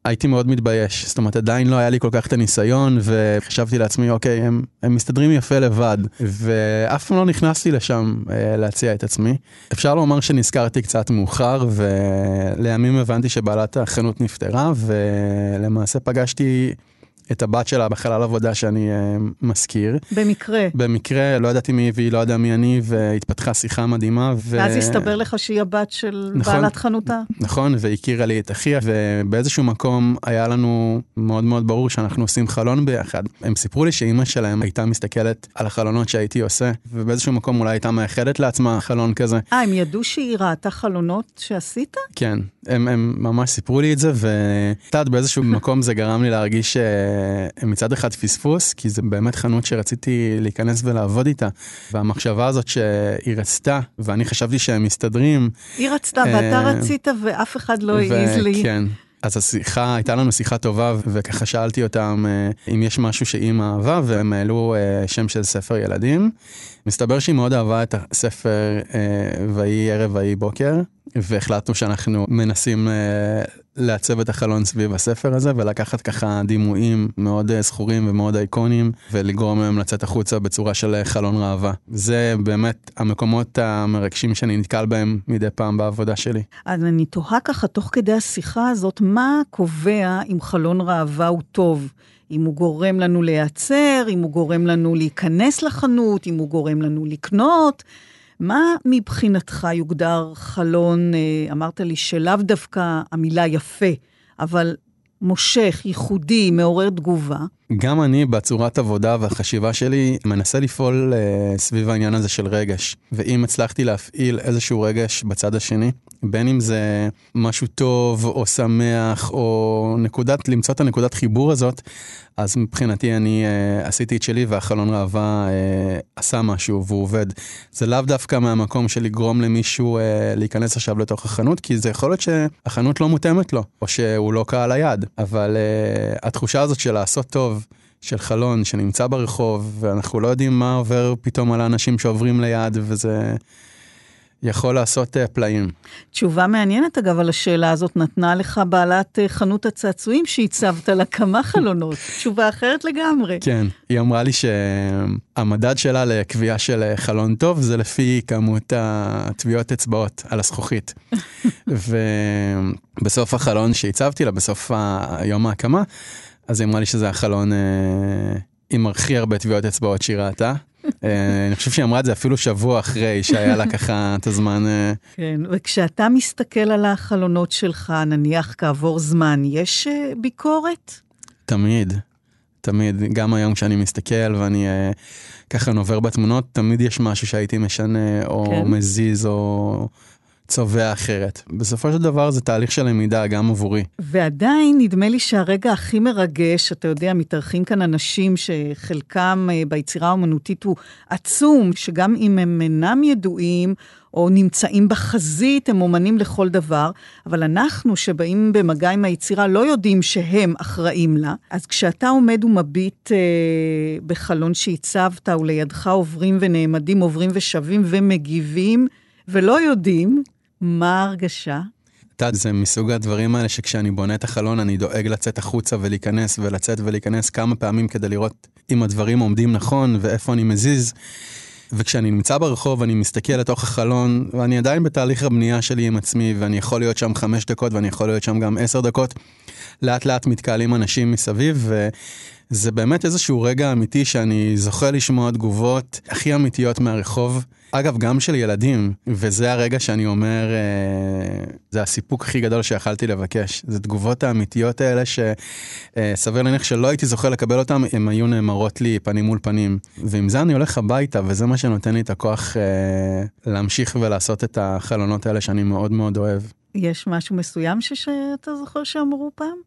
הייתי מאוד מתבייש. זאת אומרת, עדיין לא היה לי כל כך את הניסיון, וחשבתי לעצמי, אוקיי, הם, הם מסתדרים יפה לבד, ואף פעם לא נכנסתי לשם אה, להציע את עצמי. אפשר לומר שנזכרתי קצת מאוחר, ולימים הבנתי שבעלת החנות נפטרה, ולמעשה פגשתי את הבת שלה בחלל עבודה שאני uh, מזכיר.
במקרה.
במקרה, לא ידעתי מי היא והיא לא ידעה מי אני, והתפתחה שיחה מדהימה.
ו... ואז הסתבר לך שהיא הבת של נכון, בעלת חנותה.
נכון, והכירה לי את אחיה, ובאיזשהו מקום היה לנו מאוד מאוד ברור שאנחנו עושים חלון ביחד. הם סיפרו לי שאימא שלהם הייתה מסתכלת על החלונות שהייתי עושה, ובאיזשהו מקום אולי הייתה מאחדת לעצמה חלון כזה.
אה, הם ידעו שהיא ראתה חלונות שעשית?
כן, הם, הם ממש סיפרו לי את זה, וקצת באיזשהו מקום זה גרם לי להרגיש uh, מצד אחד פספוס, כי זה באמת חנות שרציתי להיכנס ולעבוד איתה. והמחשבה הזאת שהיא רצתה, ואני חשבתי שהם מסתדרים.
היא רצתה, ואתה uh, רצית, ואף אחד לא העז לי.
כן. אז השיחה, הייתה לנו שיחה טובה, וככה שאלתי אותם uh, אם יש משהו שאימא אהבה, והם העלו uh, שם של ספר ילדים. מסתבר שהיא מאוד אהבה את הספר uh, ויהי ערב ויהי בוקר, והחלטנו שאנחנו מנסים uh, לעצב את החלון סביב הספר הזה ולקחת ככה דימויים מאוד uh, זכורים ומאוד אייקונים ולגרום להם לצאת החוצה בצורה של חלון ראווה. זה באמת המקומות המרגשים שאני נתקל בהם מדי פעם בעבודה שלי.
אז אני תוהה ככה תוך כדי השיחה הזאת, מה קובע אם חלון ראווה הוא טוב? אם הוא גורם לנו להיעצר, אם הוא גורם לנו להיכנס לחנות, אם הוא גורם לנו לקנות. מה מבחינתך יוגדר חלון, אה, אמרת לי שלאו דווקא המילה יפה, אבל מושך, ייחודי, מעורר תגובה?
גם אני, בצורת עבודה והחשיבה שלי, מנסה לפעול uh, סביב העניין הזה של רגש. ואם הצלחתי להפעיל איזשהו רגש בצד השני, בין אם זה משהו טוב או שמח או נקודת, למצוא את הנקודת חיבור הזאת, אז מבחינתי אני uh, עשיתי את שלי והחלון ראווה uh, עשה משהו והוא עובד. זה לאו דווקא מהמקום של לגרום למישהו uh, להיכנס עכשיו לתוך החנות, כי זה יכול להיות שהחנות לא מותאמת לו, או שהוא לא קהל היעד, אבל uh, התחושה הזאת של לעשות טוב, של חלון שנמצא ברחוב, ואנחנו לא יודעים מה עובר פתאום על האנשים שעוברים ליד, וזה... יכול לעשות uh, פלאים.
תשובה מעניינת, אגב, על השאלה הזאת נתנה לך בעלת uh, חנות הצעצועים שהצבת לה כמה חלונות. תשובה אחרת לגמרי.
כן, היא אמרה לי שהמדד שלה לקביעה של uh, חלון טוב זה לפי כמות הטביעות אצבעות על הזכוכית. ובסוף החלון שהצבתי לה, בסוף יום ההקמה, אז היא אמרה לי שזה החלון אה, עם הכי הרבה טביעות אצבעות שהיא ראתה. אה, אני חושב שהיא אמרה את זה אפילו שבוע אחרי שהיה לה ככה את הזמן. אה.
כן, וכשאתה מסתכל על החלונות שלך, נניח כעבור זמן, יש ביקורת?
תמיד, תמיד. גם היום כשאני מסתכל ואני ככה נובר בתמונות, תמיד יש משהו שהייתי משנה, או כן. מזיז, או צובע אחרת. בסופו של דבר זה תהליך של למידה גם עבורי.
ועדיין נדמה לי שהרגע הכי מרגש, אתה יודע, מתארחים כאן אנשים שחלקם אה, ביצירה האומנותית הוא עצום, שגם אם הם אינם ידועים, או נמצאים בחזית, הם אומנים לכל דבר, אבל אנחנו שבאים במגע עם היצירה לא יודעים שהם אחראים לה. אז כשאתה עומד ומביט אה, בחלון שהצבת, ולידך עוברים ונעמדים, עוברים ושבים ומגיבים, ולא יודעים, מה ההרגשה?
את יודעת, זה מסוג הדברים האלה שכשאני בונה את החלון, אני דואג לצאת החוצה ולהיכנס ולצאת ולהיכנס כמה פעמים כדי לראות אם הדברים עומדים נכון ואיפה אני מזיז. וכשאני נמצא ברחוב, אני מסתכל לתוך החלון, ואני עדיין בתהליך הבנייה שלי עם עצמי, ואני יכול להיות שם חמש דקות, ואני יכול להיות שם גם עשר דקות. לאט לאט מתקהלים אנשים מסביב, וזה באמת איזשהו רגע אמיתי שאני זוכה לשמוע תגובות הכי אמיתיות מהרחוב. אגב, גם של ילדים, וזה הרגע שאני אומר, אה, זה הסיפוק הכי גדול שיכלתי לבקש. זה תגובות האמיתיות האלה שסביר אה, להניח שלא הייתי זוכה לקבל אותן, הן היו נאמרות לי פנים מול פנים. ועם זה אני הולך הביתה, וזה מה שנותן לי את הכוח אה, להמשיך ולעשות את החלונות האלה שאני מאוד מאוד אוהב.
יש משהו מסוים שאתה זוכר שאמרו פעם?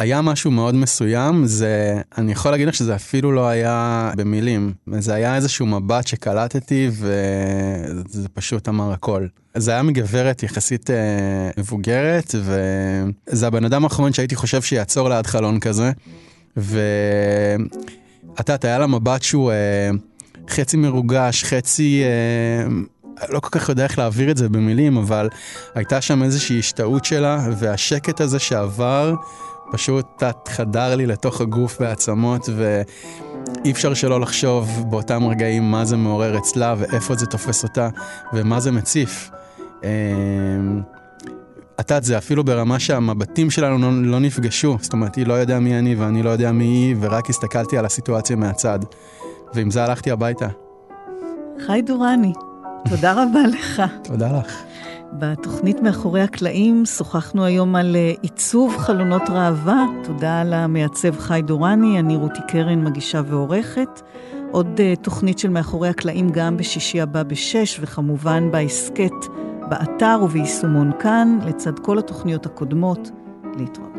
היה משהו מאוד מסוים, זה, אני יכול להגיד לך שזה אפילו לא היה במילים, זה היה איזשהו מבט שקלטתי וזה פשוט אמר הכל. זה היה מגברת יחסית אה, מבוגרת, וזה הבן אדם האחרון שהייתי חושב שיעצור ליד חלון כזה, ואת יודעת, היה לה מבט שהוא אה, חצי מרוגש, חצי... אה, לא כל כך יודע איך להעביר את זה במילים, אבל הייתה שם איזושהי השתאות שלה, והשקט הזה שעבר, פשוט את חדר לי לתוך הגוף והעצמות, ואי אפשר שלא לחשוב באותם רגעים מה זה מעורר אצלה, ואיפה זה תופס אותה, ומה זה מציף. אמ, את יודעת, זה אפילו ברמה שהמבטים שלנו לא, לא נפגשו. זאת אומרת, היא לא יודעה מי אני ואני לא יודע מי היא, ורק הסתכלתי על הסיטואציה מהצד. ועם זה הלכתי הביתה.
חי דורני, תודה רבה לך.
תודה לך.
בתוכנית מאחורי הקלעים שוחחנו היום על אה, עיצוב חלונות ראווה. תודה למעצב חי דורני, אני רותי קרן, מגישה ועורכת. עוד uh, תוכנית של מאחורי הקלעים גם בשישי הבא בשש, וכמובן בהסכת באתר וביישומון כאן, לצד כל התוכניות הקודמות. להתראות.